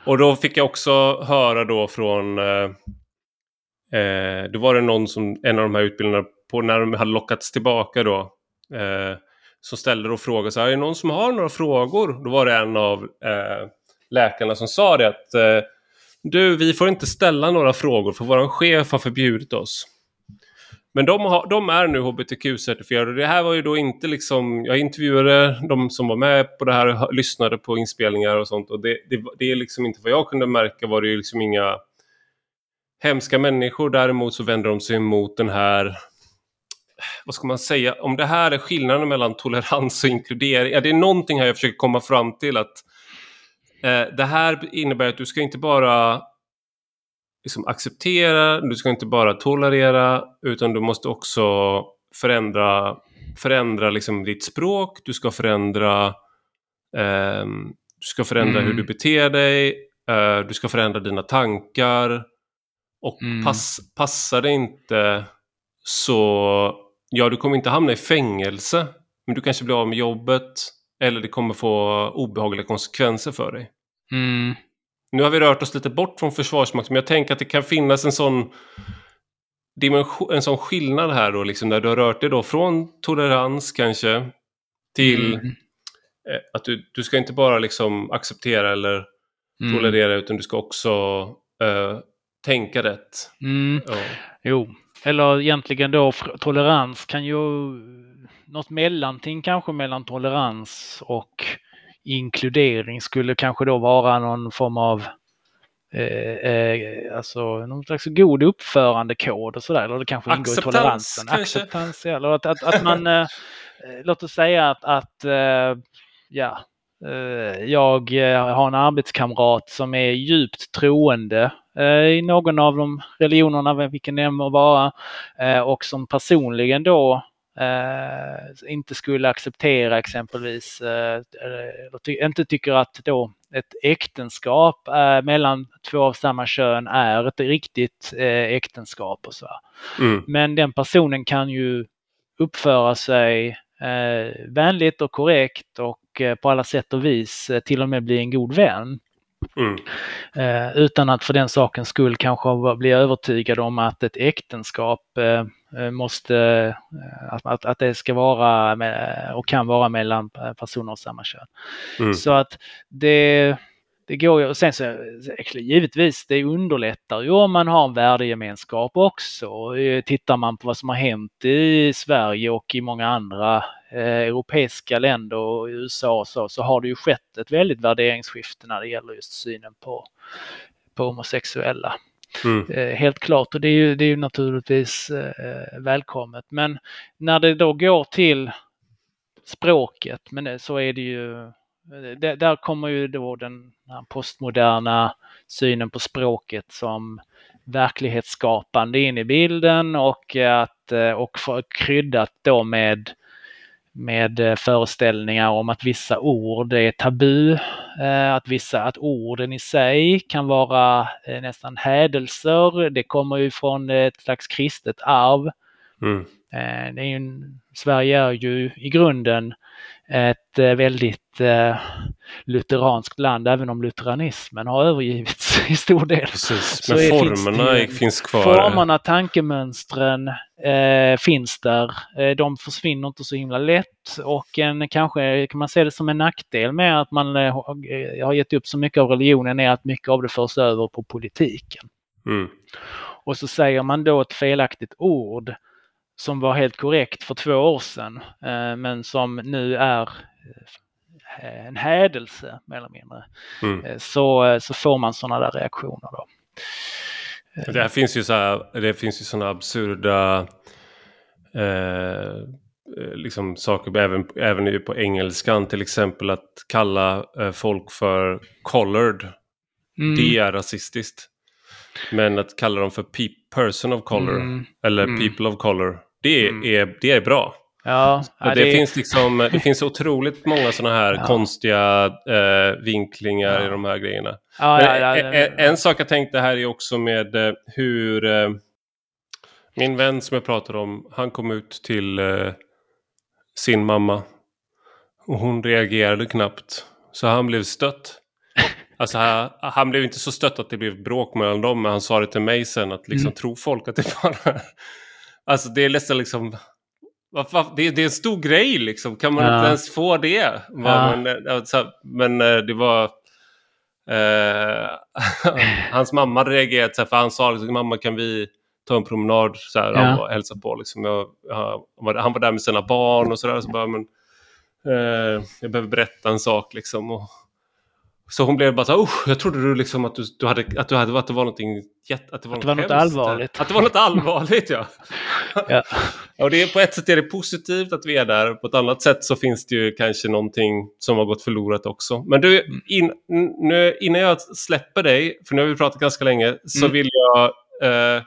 Och då fick jag också höra då från, eh, eh, då var det någon som, en av de här utbildarna, på när de hade lockats tillbaka då, eh, som ställde då frågor så här, är det någon som har några frågor? Då var det en av eh, läkarna som sa det att eh, du, vi får inte ställa några frågor för vår chef har förbjudit oss. Men de, har, de är nu hbtq-certifierade. Det här var ju då inte liksom, jag intervjuade de som var med på det här och lyssnade på inspelningar och sånt och det, det, det är liksom inte vad jag kunde märka var det ju liksom inga hemska människor. Däremot så vänder de sig emot den här vad ska man säga, om det här är skillnaden mellan tolerans och inkludering. Ja, det är någonting här jag försöker komma fram till att Eh, det här innebär att du ska inte bara liksom acceptera, du ska inte bara tolerera, utan du måste också förändra, förändra liksom ditt språk, du ska förändra, eh, du ska förändra mm. hur du beter dig, eh, du ska förändra dina tankar. Och mm. pass, passar det inte så ja, du kommer inte hamna i fängelse. Men du kanske blir av med jobbet. Eller det kommer få obehagliga konsekvenser för dig. Mm. Nu har vi rört oss lite bort från Försvarsmakten, men jag tänker att det kan finnas en sån dimension, en sån skillnad här då, liksom, där du har rört dig då från tolerans kanske till Mm. eh, att du, du ska inte bara liksom acceptera eller Mm. tolerera utan du ska också eh, tänka rätt. Mm. Ja. Jo, eller egentligen då tolerans kan ju något mellanting kanske mellan tolerans och inkludering skulle kanske då vara någon form av eh, eh, alltså någon slags god uppförandekod och sådär. Eller det kanske ingår i Acceptans, toleransen. kanske? Acceptans. Eller att, att, att man, eh, eh, låt oss säga att, att eh, ja, eh, jag eh, har en arbetskamrat som är djupt troende i någon av de religionerna, vilken det än må vara, eh, och som personligen då eh, inte skulle acceptera exempelvis, eh, eller inte tycker att då ett äktenskap eh, mellan två av samma kön är ett riktigt eh, äktenskap och så. Mm. Men den personen kan ju uppföra sig eh, vänligt och korrekt och eh, på alla sätt och vis eh, till och med bli en god vän. Mm. Eh, utan att för den sakens skull kanske bli övertygad om att ett äktenskap eh, eh, måste, eh, att, att, att det ska vara med, och kan vara mellan eh, personer av samma kön. Mm. Så att det, det går ju, och sen så givetvis det underlättar ju om man har en värdegemenskap också. Tittar man på vad som har hänt i Sverige och i många andra europeiska länder och USA och så, så har det ju skett ett väldigt värderingsskifte när det gäller just synen på, på homosexuella. Mm. Eh, helt klart och det är ju, det är ju naturligtvis eh, välkommet. Men när det då går till språket, men så är det ju, eh, där, kommer ju då den här postmoderna synen på språket som verklighetsskapande in i bilden och att eh, och för, kryddat då med med eh, föreställningar om att vissa ord är tabu, eh, att vissa, att orden i sig kan vara eh, nästan hädelser. Det kommer ju från ett slags kristet arv. Mm. Eh, Det är ju en, Sverige är ju i grunden ett eh, väldigt eh, lutheranskt land, även om lutheranismen har övergivits i stor del. Precis, Så men är- finns det formerna finns kvar. Formerna, tankemönstren eh, finns där. Eh, de försvinner inte så himla lätt och en, kanske kan man se det som en nackdel med att man har- eh, har gett upp så mycket av religionen är att mycket av det förs över på politiken. Mm. Och så säger man då ett felaktigt ord som var helt korrekt för två år sedan eh, men som nu är eh, en hädelse mer eller mindre. Mm. Eh, Så, så får man sådana där reaktioner då. Det finns ju så här, det finns ju sådana absurda eh, liksom saker även, även på engelskan till exempel att kalla folk för colored. Mm. Det är rasistiskt. Men att kalla dem för pe- person of color Mm. eller Mm. people of color. Det är, Mm. är, det är bra. Ja, ja, det, finns liksom, det finns otroligt många sådana här Ja. konstiga eh, vinklingar Ja. i de här grejerna. Men ja, ja, en- en, en sak jag tänkte här är också med eh, hur eh, min vän som jag pratade om, han kom ut till eh, sin mamma och hon reagerade knappt. Så han blev stött. Alltså han, han blev inte så stött att det blev bråk mellan dem, men han sa det till mig sen att liksom Mm. tror folk att det bara... Alltså det är nästan liksom... Det är, det är en stor grej liksom, kan man Ja. inte ens få det? Ja. Men, eh, alltså, men eh, det var... Eh, hans mamma reagerade så här, för han sa liksom, mamma kan vi ta en promenad så här, Ja. och hälsa på. Liksom. Jag, jag, han var- han var där med sina barn och sådär. Så bara, men, eh, jag behöver berätta en sak liksom. Och, så hon blev bara så "Usch, jag trodde du liksom att du, du hade, att du hade, att det var någonting jätte, att det var, Att det var något allvarligt. Att det var något allvarligt, ja. Ja. Och det är, på ett sätt är det positivt att vi är där. På ett annat sätt så finns det ju kanske någonting som har gått förlorat också. Men du, Mm. in, nu, innan jag släpper dig, för nu har vi pratat ganska länge, så Mm. vill jag... Eh,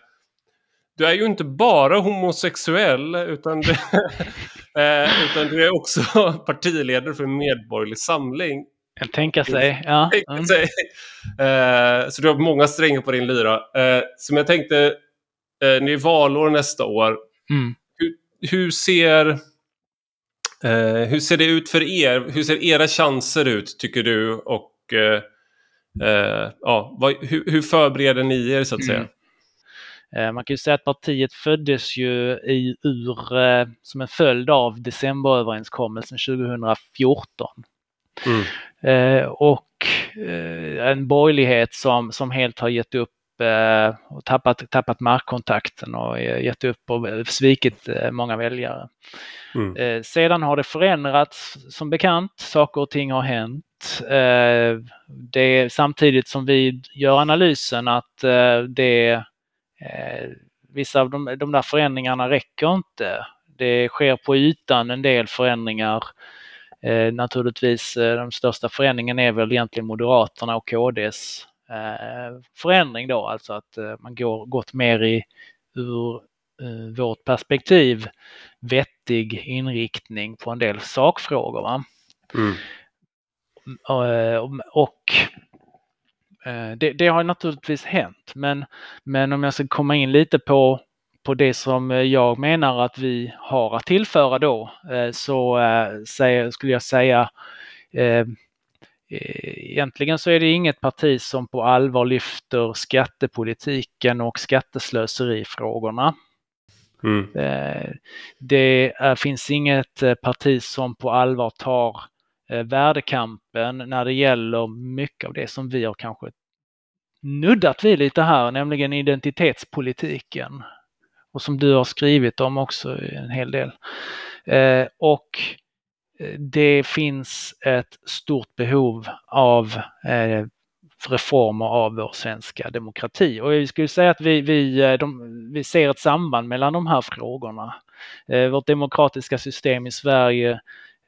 du är ju inte bara homosexuell, utan du, eh, utan du är också partiledare för medborgerlig samling. Jag tänka sig. Ja. Mm. säga. Eh, så du har många strängar på din lyra. Eh, som jag tänkte, eh, det är valår nästa år. Mm. Hur, hur, ser, hur ser det ut för er? Hur ser era chanser ut tycker du? Och ja, vad, hur, hur förbereder ni er så att säga? Mm. Man kan ju säga att partiet föddes ju i, ur, som en följd av decemberöverenskommelsen 2014. Mm. Eh, och eh, en borgerlighet som, som helt har gett upp eh, och tappat, tappat markkontakten och gett upp och svikit många väljare. Mm. Sedan har det förändrats som bekant, saker och ting har hänt. Det är samtidigt som vi gör analysen att det vissa av de, de där förändringarna räcker inte. Det sker på ytan en del förändringar Eh, naturligtvis eh, den största förändringen är väl egentligen Moderaterna och KDs eh, förändring då, alltså att eh, man går, gått mer i ur eh, vårt perspektiv vettig inriktning på en del sakfrågor. Va? Mm. Eh, och det, det, har naturligtvis hänt, men, men om jag ska komma in lite på på det som eh, jag menar att vi har att tillföra då eh, så eh, skulle jag säga Egentligen så är det inget parti som på allvar lyfter skattepolitiken och skatteslöserifrågorna. Mm. Det finns inget parti som på allvar tar värdekampen när det gäller mycket av det som vi har kanske nuddat vid lite här, nämligen identitetspolitiken och som du har skrivit om också en hel del. Eh, och eh, det finns ett stort behov av eh, reformer av vår svenska demokrati. Och vi skulle säga att vi, vi, eh, de, vi ser ett samband mellan de här frågorna. Eh, vårt demokratiska system i Sverige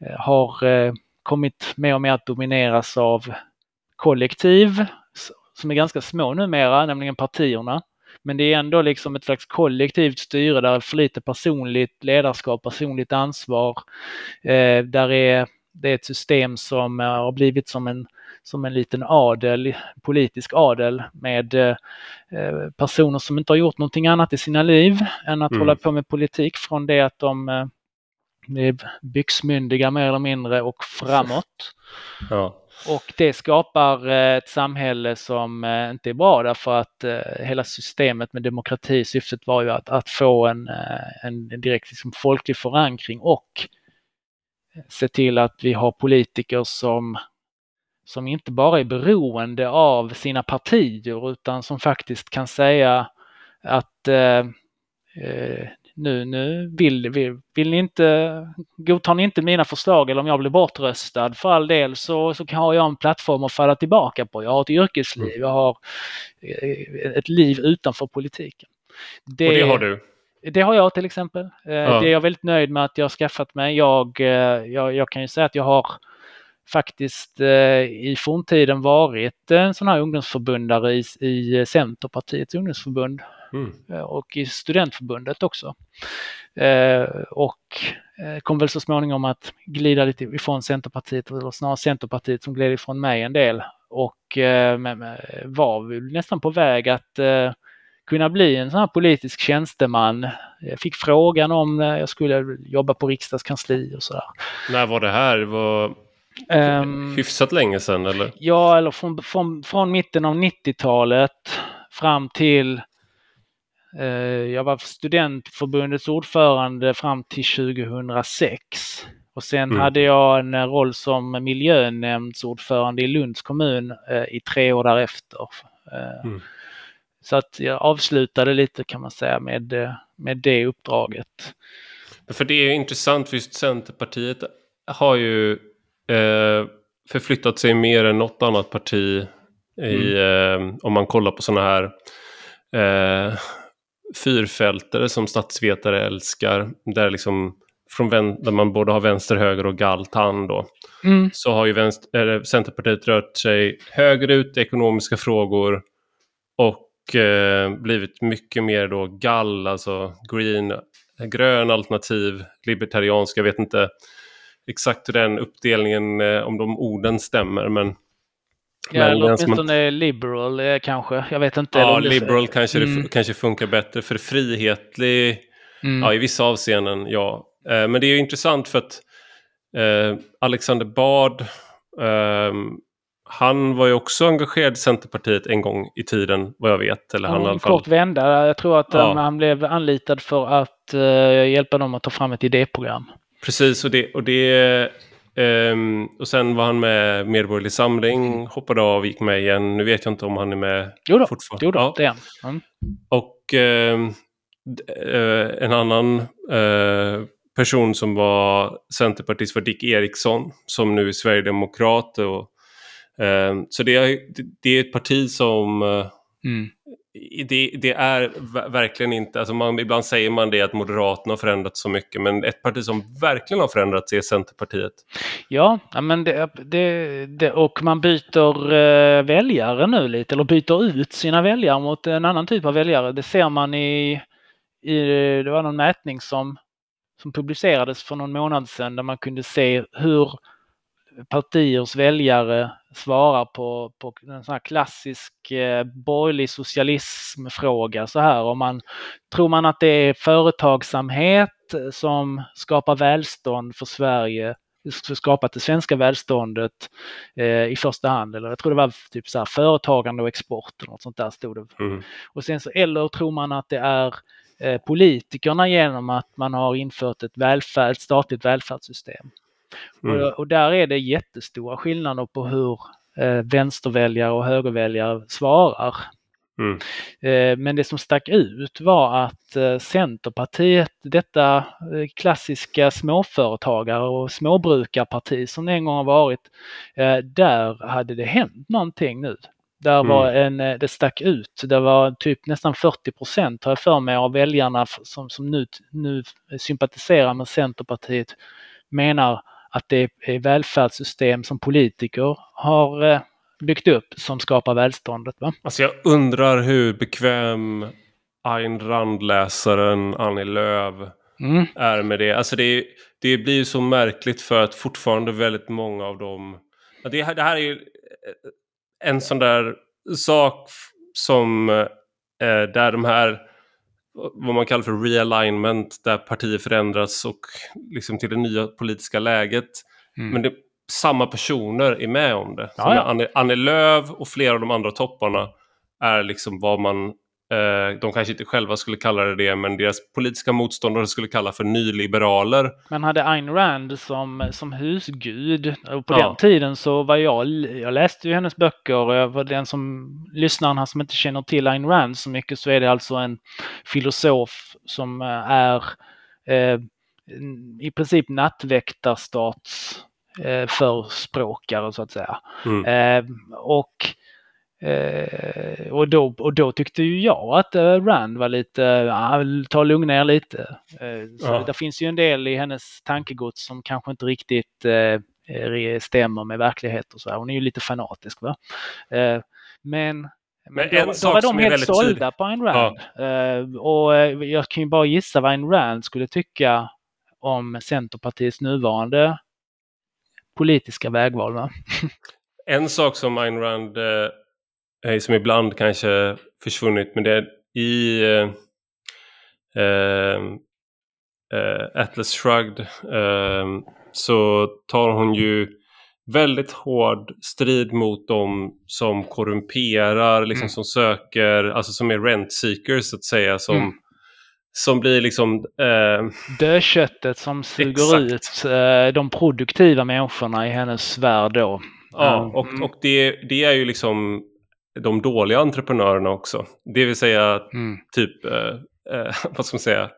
eh, har eh, kommit mer och mer att domineras av kollektiv som är ganska små numera, nämligen partierna. Men det är ändå liksom ett slags kollektivt styre där för lite personligt ledarskap, personligt ansvar. Eh, där är, det är ett system som eh, har blivit som en, som en liten adel, politisk adel med eh, personer som inte har gjort någonting annat i sina liv än att mm. hålla på med politik från det att de eh, är byxmyndiga mer eller mindre och framåt. Ja. Och det skapar eh, ett samhälle som eh, inte är bra därför att eh, hela systemet med demokrati, syftet var ju att, att få en, en direkt liksom folklig förankring och se till att vi har politiker som, som inte bara är beroende av sina partier utan som faktiskt kan säga att eh, nu, nu vill, vill, vill ni inte, godtar ni inte mina förslag eller om jag blir bortröstad för all del så, så har jag en plattform att falla tillbaka på. Jag har ett yrkesliv, mm. jag har eh, ett liv utanför politiken. Det, och det har du? Det har jag till exempel. Eh, ja. Det är jag väldigt nöjd med att jag har skaffat mig. Jag, eh, jag, jag kan ju säga att jag har faktiskt i forntiden varit en sån här ungdomsförbundare i, i Centerpartiets ungdomsförbund Mm. Eh, och i studentförbundet också. Eh, och eh, kom väl så småningom att glida lite ifrån Centerpartiet, eller snarare Centerpartiet som gled ifrån mig en del och var nästan på väg att kunna bli en sån här politisk tjänsteman. Jag fick frågan om jag skulle jobba på riksdagskansli och sådär. När var det här? Det var um, hyfsat länge sedan eller? Ja, eller från, från, från mitten av 90-talet fram till jag var studentförbundets ordförande fram till 2006. Och sen mm. hade jag en roll som miljönämndsordförande i Lunds kommun eh, i tre år därefter. Eh, mm. Så att jag avslutade lite kan man säga med, med det uppdraget. För det är intressant, för just Centerpartiet har ju eh, förflyttat sig mer än något annat parti i, mm. eh, om man kollar på sådana här eh, fyrfältare som statsvetare älskar. Där, liksom, från där man både har vänster, höger och galtan då. Mm. Så har ju vänster, äh, Centerpartiet rört sig högerut i ekonomiska frågor och eh, blivit mycket mer då gall, alltså green, grön alternativ, libertarianska. Jag vet inte exakt hur den uppdelningen, eh, om de orden stämmer, men Ja, eller åtminstone man... liberal eh, kanske. Jag vet inte. Ja, liberal kanske, mm. det kanske funkar bättre. För frihetlig mm. ja, i vissa avseenden, ja. Eh, men det är ju intressant för att eh, Alexander Bard, eh, han var ju också engagerad i Centerpartiet en gång i tiden, vad jag vet. Eller han en i alla fall... kort vända. Jag tror att ja. um, han blev anlitad för att uh, hjälpa dem att ta fram ett idéprogram. Precis, och det, och det Um, och sen var han med Medborgerlig Samling, hoppade av, gick med igen. Nu vet jag inte om han är med jo då, fortfarande. Jo då, ja. det är han. Mm. Och um, en annan uh, person som var centerpartist var Dick Eriksson som nu är sverigedemokrat. Och, um, så det är, det är ett parti som uh, mm det, det, är verkligen inte, alltså man, ibland säger man det att Moderaterna har förändrats så mycket, men ett parti som verkligen har förändrats är Centerpartiet. Ja, men det, det, det och man byter eh, väljare nu lite, eller byter ut sina väljare mot en annan typ av väljare. Det ser man i, i det var någon mätning som, som publicerades för någon månad sedan där man kunde se hur partiers väljare svarar på, på en sån här klassisk eh, borgerlig socialismfråga så här. Om man, tror man att det är företagsamhet som skapar välstånd för Sverige, skapat det svenska välståndet eh, i första hand. Eller jag tror det var typ så här företagande och export och något sånt där stod det. Mm. Och sen så, eller tror man att det är eh, politikerna genom att man har infört ett, välfärd, ett statligt välfärdssystem. Mm. Och, och, där är det jättestora skillnader på hur eh, vänsterväljare och högerväljare svarar. Mm. Eh, men det som stack ut var att eh, Centerpartiet, detta eh, klassiska småföretagare och småbrukarparti som det en gång har varit, eh, där hade det hänt någonting nu. Där mm. var en, eh, det stack ut. Det var typ nästan 40 procent har jag för mig av väljarna som, som nu, nu sympatiserar med Centerpartiet menar att det är välfärdssystem som politiker har eh, byggt upp som skapar välståndet. Va? Alltså jag undrar hur bekväm Ayn Rand-läsaren Annie Lööf mm. är med det. Alltså det, det blir ju så märkligt för att fortfarande väldigt många av dem... Det, det här är ju en sån där sak som eh, där de här vad man kallar för realignment där partier förändras och liksom till det nya politiska läget. Mm. Men det, samma personer är med om det. Ja, ja. Annie, Annie Lööf och flera av de andra topparna är liksom vad man de kanske inte själva skulle kalla det det, men deras politiska motståndare skulle kalla för nyliberaler. Man hade Ayn Rand som, som husgud. Och på ja. den tiden så var jag, jag läste ju hennes böcker och jag var den som, lyssnaren som inte känner till Ayn Rand så mycket så är det alltså en filosof som eh, är eh, i princip nattväktarstats eh, förspråkare så att säga. Mm. Eh, och Eh, och, då, och då tyckte ju jag att eh, Rand var lite, ja, ta lugna ner lite. Eh, så ja. Det finns ju en del i hennes tankegods som kanske inte riktigt eh, stämmer med verklighet och så. Här. Hon är ju lite fanatisk. Va? Eh, men men då, då var de helt sålda på Ayn Rand. Ja. Uh, och jag kan ju bara gissa vad Ayn Rand skulle tycka om Centerpartiets nuvarande politiska vägval. Va? en sak som Ayn Rand eh, som ibland kanske försvunnit men det är i eh, eh, eh Atlas Shrugged eh, så tar hon ju väldigt hård strid mot dem som korrumperar, liksom mm. som söker, alltså som är rent seekers så att säga, som, mm. som blir liksom... Eh... Dödköttet som suger Exakt. ut eh, de produktiva människorna i hennes värld då. Ja, och, och det, det är ju liksom de dåliga entreprenörerna också. Det vill säga mm. typ, eh, eh, vad ska man säga,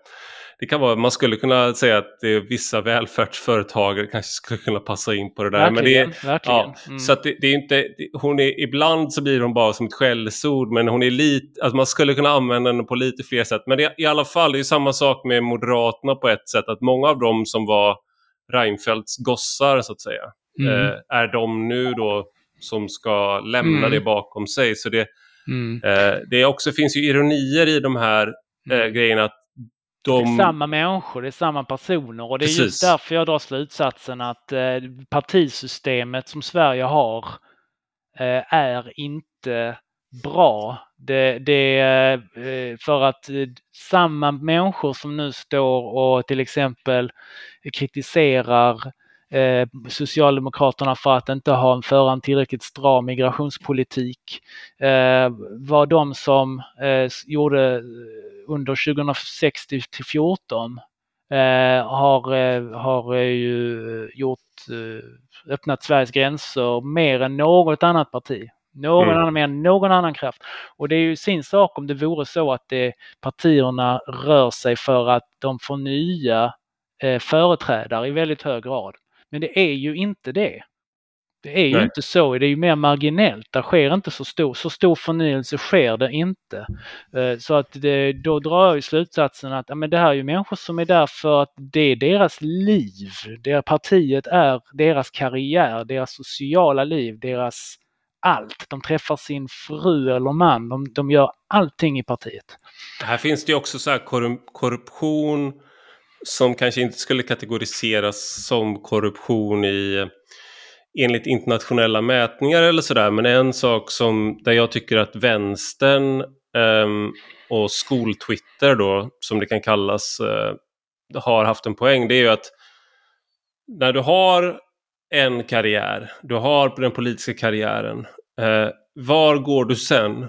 det kan vara, man skulle kunna säga att det är vissa välfärdsföretagare kanske skulle kunna passa in på det där. Verkligen, men det är, ja, mm. Så att det, det, är inte, hon är, ibland så blir hon bara som ett skällsord men hon är lite, alltså man skulle kunna använda henne på lite fler sätt. Men det, i alla fall, det är samma sak med Moderaterna på ett sätt, att många av dem som var Reinfeldts gossar så att säga, mm. eh, är de nu då som ska lämna mm. det bakom sig. Så det, mm. eh, det också, finns ju ironier i de här eh, mm. grejerna. Att de... Det är samma människor, det är samma personer och det är Precis. just därför jag drar slutsatsen att eh, partisystemet som Sverige har eh, är inte bra Det, det, eh, för att samma människor som nu står och till exempel kritiserar Socialdemokraterna för att inte ha en föra en tillräckligt stram migrationspolitik var de som gjorde under 2006 till 2014 har, har ju gjort, öppnat Sveriges gränser mer än något annat parti. Någon mm. annan mer än någon annan kraft. Och det är ju sin sak om det vore så att det, partierna rör sig för att de får nya eh, företrädare i väldigt hög grad. Men det är ju inte det. Det är ju Nej. inte så, det är ju mer marginellt. Det sker inte så stor, så stor förnyelse sker det inte. Eh, så att det, då drar jag ju slutsatsen att ja, men det här är ju människor som är där för att det är deras liv. Det partiet är deras karriär, deras sociala liv, deras allt. De träffar sin fru eller man. De, de gör allting i partiet. Här finns det ju också så korruption som kanske inte skulle kategoriseras som korruption i enligt internationella mätningar eller sådär. Men en sak som där jag tycker att vänstern um, och skoltwitter då, som det kan kallas, uh, har haft en poäng. Det är ju att när du har en karriär, du har den politiska karriären. Eh, var går du sen?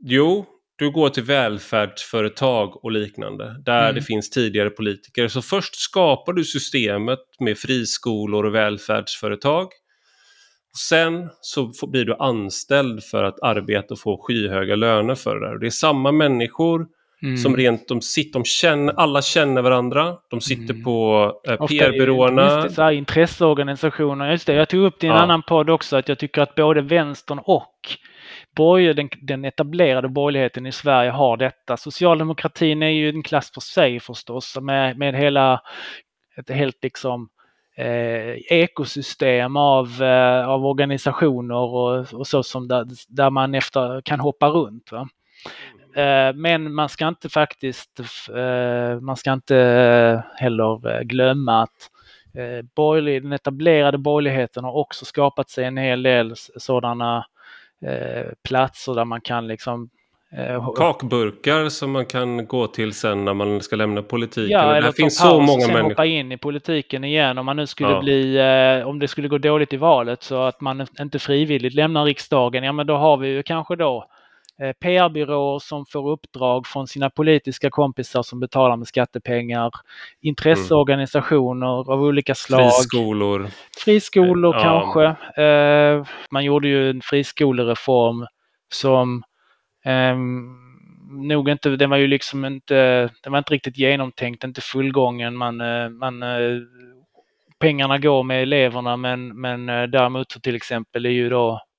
Jo, du går till välfärdsföretag och liknande där mm. det finns tidigare politiker. Så först skapar du systemet med friskolor och välfärdsföretag. Sen så blir du anställd för att arbeta och få skyhöga löner för det där. Och det är samma människor Mm. Som rent, de sitter, de känner, alla känner varandra. De sitter mm. på eh, PR-byråerna. Intresseorganisationer, just det. Jag tog upp det i en ja. annan podd också att jag tycker att både vänstern och borger, den, den etablerade borgerligheten i Sverige har detta. Socialdemokratin är ju en klass för sig förstås med, med hela ett helt liksom eh, ekosystem av, eh, av organisationer och, och så som där, där man efter kan hoppa runt. Va? Eh, men man ska inte faktiskt, eh, man ska inte heller eh, glömma att eh, borgerlig, den etablerade borgerligheten har också skapat sig en hel del sådana platser där man kan liksom Kakburkar som man kan gå till sen när man ska lämna politiken. Ja, det finns så många sen människor. hoppa in i politiken igen om man nu skulle ja. bli, om det skulle gå dåligt i valet så att man inte frivilligt lämnar riksdagen. Ja men då har vi ju kanske då Eh, PR-byråer som får uppdrag från sina politiska kompisar som betalar med skattepengar, intresseorganisationer mm. av olika slag. Friskolor. Friskolor ja. kanske. Eh, man gjorde ju en friskolereform som eh, nog inte, den var ju liksom inte, den var inte riktigt genomtänkt, inte fullgången. Man, eh, man, pengarna går med eleverna men, men däremot så till exempel är ju då Eh,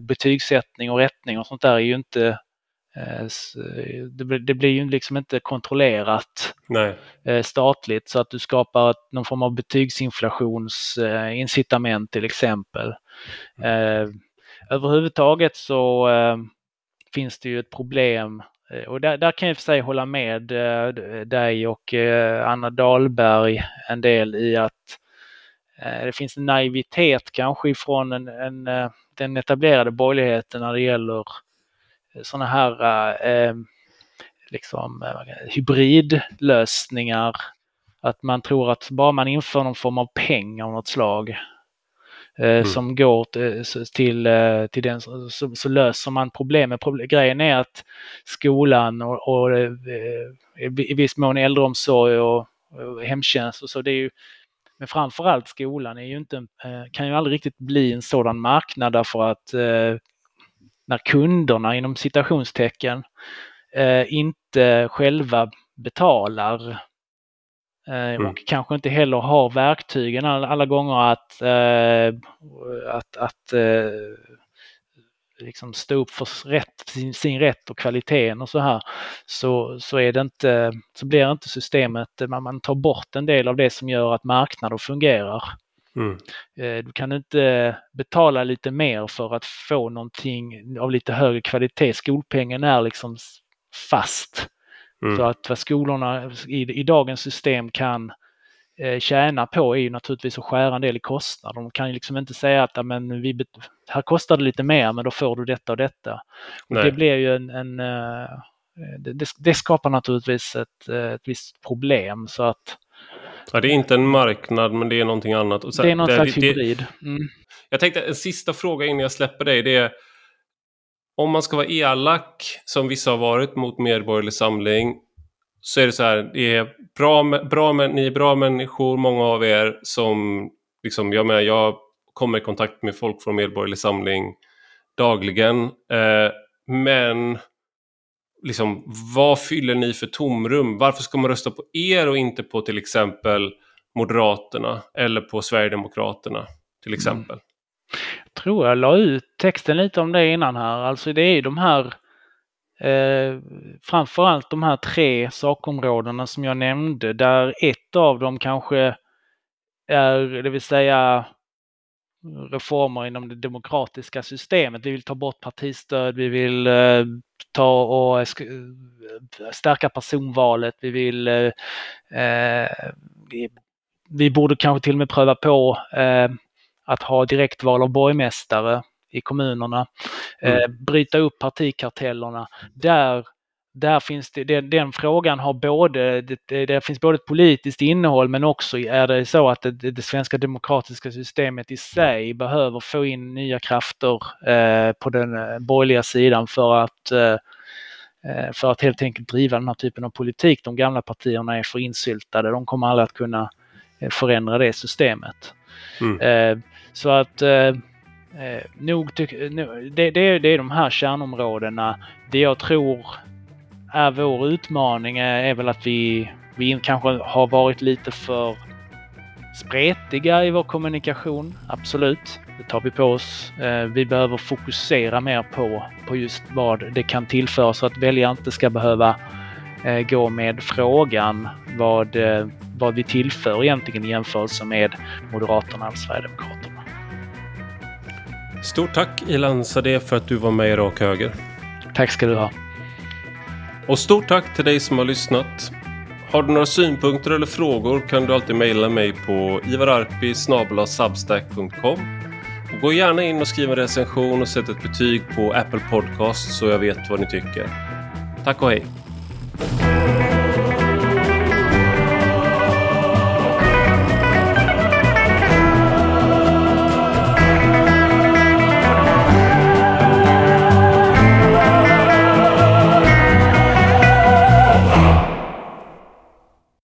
betygssättning och rättning och sånt där är ju inte eh, det blir ju liksom inte kontrollerat Nej. Eh, statligt så att du skapar någon form av betygsinflationsincitament till exempel. Överhuvudtaget så finns det ju ett problem och där, där kan jag för sig hålla med dig och Anna Dahlberg en del i att det finns en naivitet kanske ifrån en, en den etablerade borgerligheten när det gäller eh, sådana här eh, liksom, eh, hybridlösningar. Att man tror att bara man inför någon form av peng av något slag eh, mm. som går till, till, eh, till den så, så, löser man problemet. Grejen är att skolan och, och eh, i viss mån äldreomsorg och, och hemtjänst och så, det är ju men framförallt skolan är ju inte, eh, kan ju aldrig riktigt bli en sådan marknad därför att eh, när kunderna inom citationstecken eh, inte själva betalar mm. och kanske inte heller har verktygen alla, gånger att, att, att liksom stå upp för rätt, sin, sin rätt och kvaliteten och så här så, så, är det inte, så blir inte systemet, man, man tar bort en del av det som gör att marknader fungerar. Mm. Eh, du kan inte betala lite mer för att få någonting av lite högre kvalitet. Skolpengen är liksom fast. Mm. Så att vad skolorna i, i dagens system kan eh, tjänar på är ju naturligtvis att skära en del i kostnader. De kan ju liksom inte säga att men vi, här kostar det lite mer men då får du detta och detta. Och det blir ju en, en eh, det, det, skapar naturligtvis ett, ett visst problem så att Ja, det är inte en marknad men det är någonting annat. Och sen, det är någon det, slags hybrid. Mm. Jag tänkte en sista fråga innan jag släpper dig. Det är om man ska vara elak, som vissa har varit mot Medborgerlig Samling, så är det så här, det är bra, bra, ni är bra människor, många av er som, liksom, jag menar, jag kommer i kontakt med folk från Medborgerlig Samling dagligen, eh, men liksom, vad fyller ni för tomrum? Varför ska man rösta på er och inte på till exempel Moderaterna eller på Sverigedemokraterna till mm. exempel? Mm. Jag tror jag la ut texten lite om det innan här. Alltså det är de här eh, framförallt de här tre sakområdena som jag nämnde där ett av dem kanske är, det vill säga reformer inom det demokratiska systemet. Vi vill ta bort partistöd, vi vill eh, ta och eh, stärka personvalet, vi vill eh, vi, vi, borde kanske till och med pröva på eh, att ha direktval av borgmästare i kommunerna, mm. eh, bryta upp partikartellerna. Där där finns det, den, den frågan har både, det, det, finns både ett politiskt innehåll men också är det så att det, det svenska demokratiska systemet i sig behöver få in nya krafter eh, på den eh, borgerliga sidan för att eh, eh, för att helt enkelt driva den här typen av politik. De gamla partierna är för insyltade. De kommer aldrig att kunna eh, förändra det systemet. Mm. Så att Eh, nog eh, det, det, det är de här kärnområdena. Det jag tror är vår utmaning eh, är väl att vi, vi kanske har varit lite för spretiga i vår kommunikation. Absolut, det tar vi på oss. Eh, vi behöver fokusera mer på, på just vad det kan tillföra så att väljaren inte ska behöva eh, gå med frågan vad, eh, vad vi tillför egentligen i jämförelse med Moderaterna och Sverigedemokraterna. Stort tack Ilan Sadeh för att du var med i Rak Höger. Tack ska du ha. Och stort tack till dig som har lyssnat. Har du några synpunkter eller frågor kan du alltid mejla mig på ivararpi.substack.com och Gå gärna in och skriv en recension och sätt ett betyg på Apple Podcast så jag vet vad ni tycker. Tack och hej!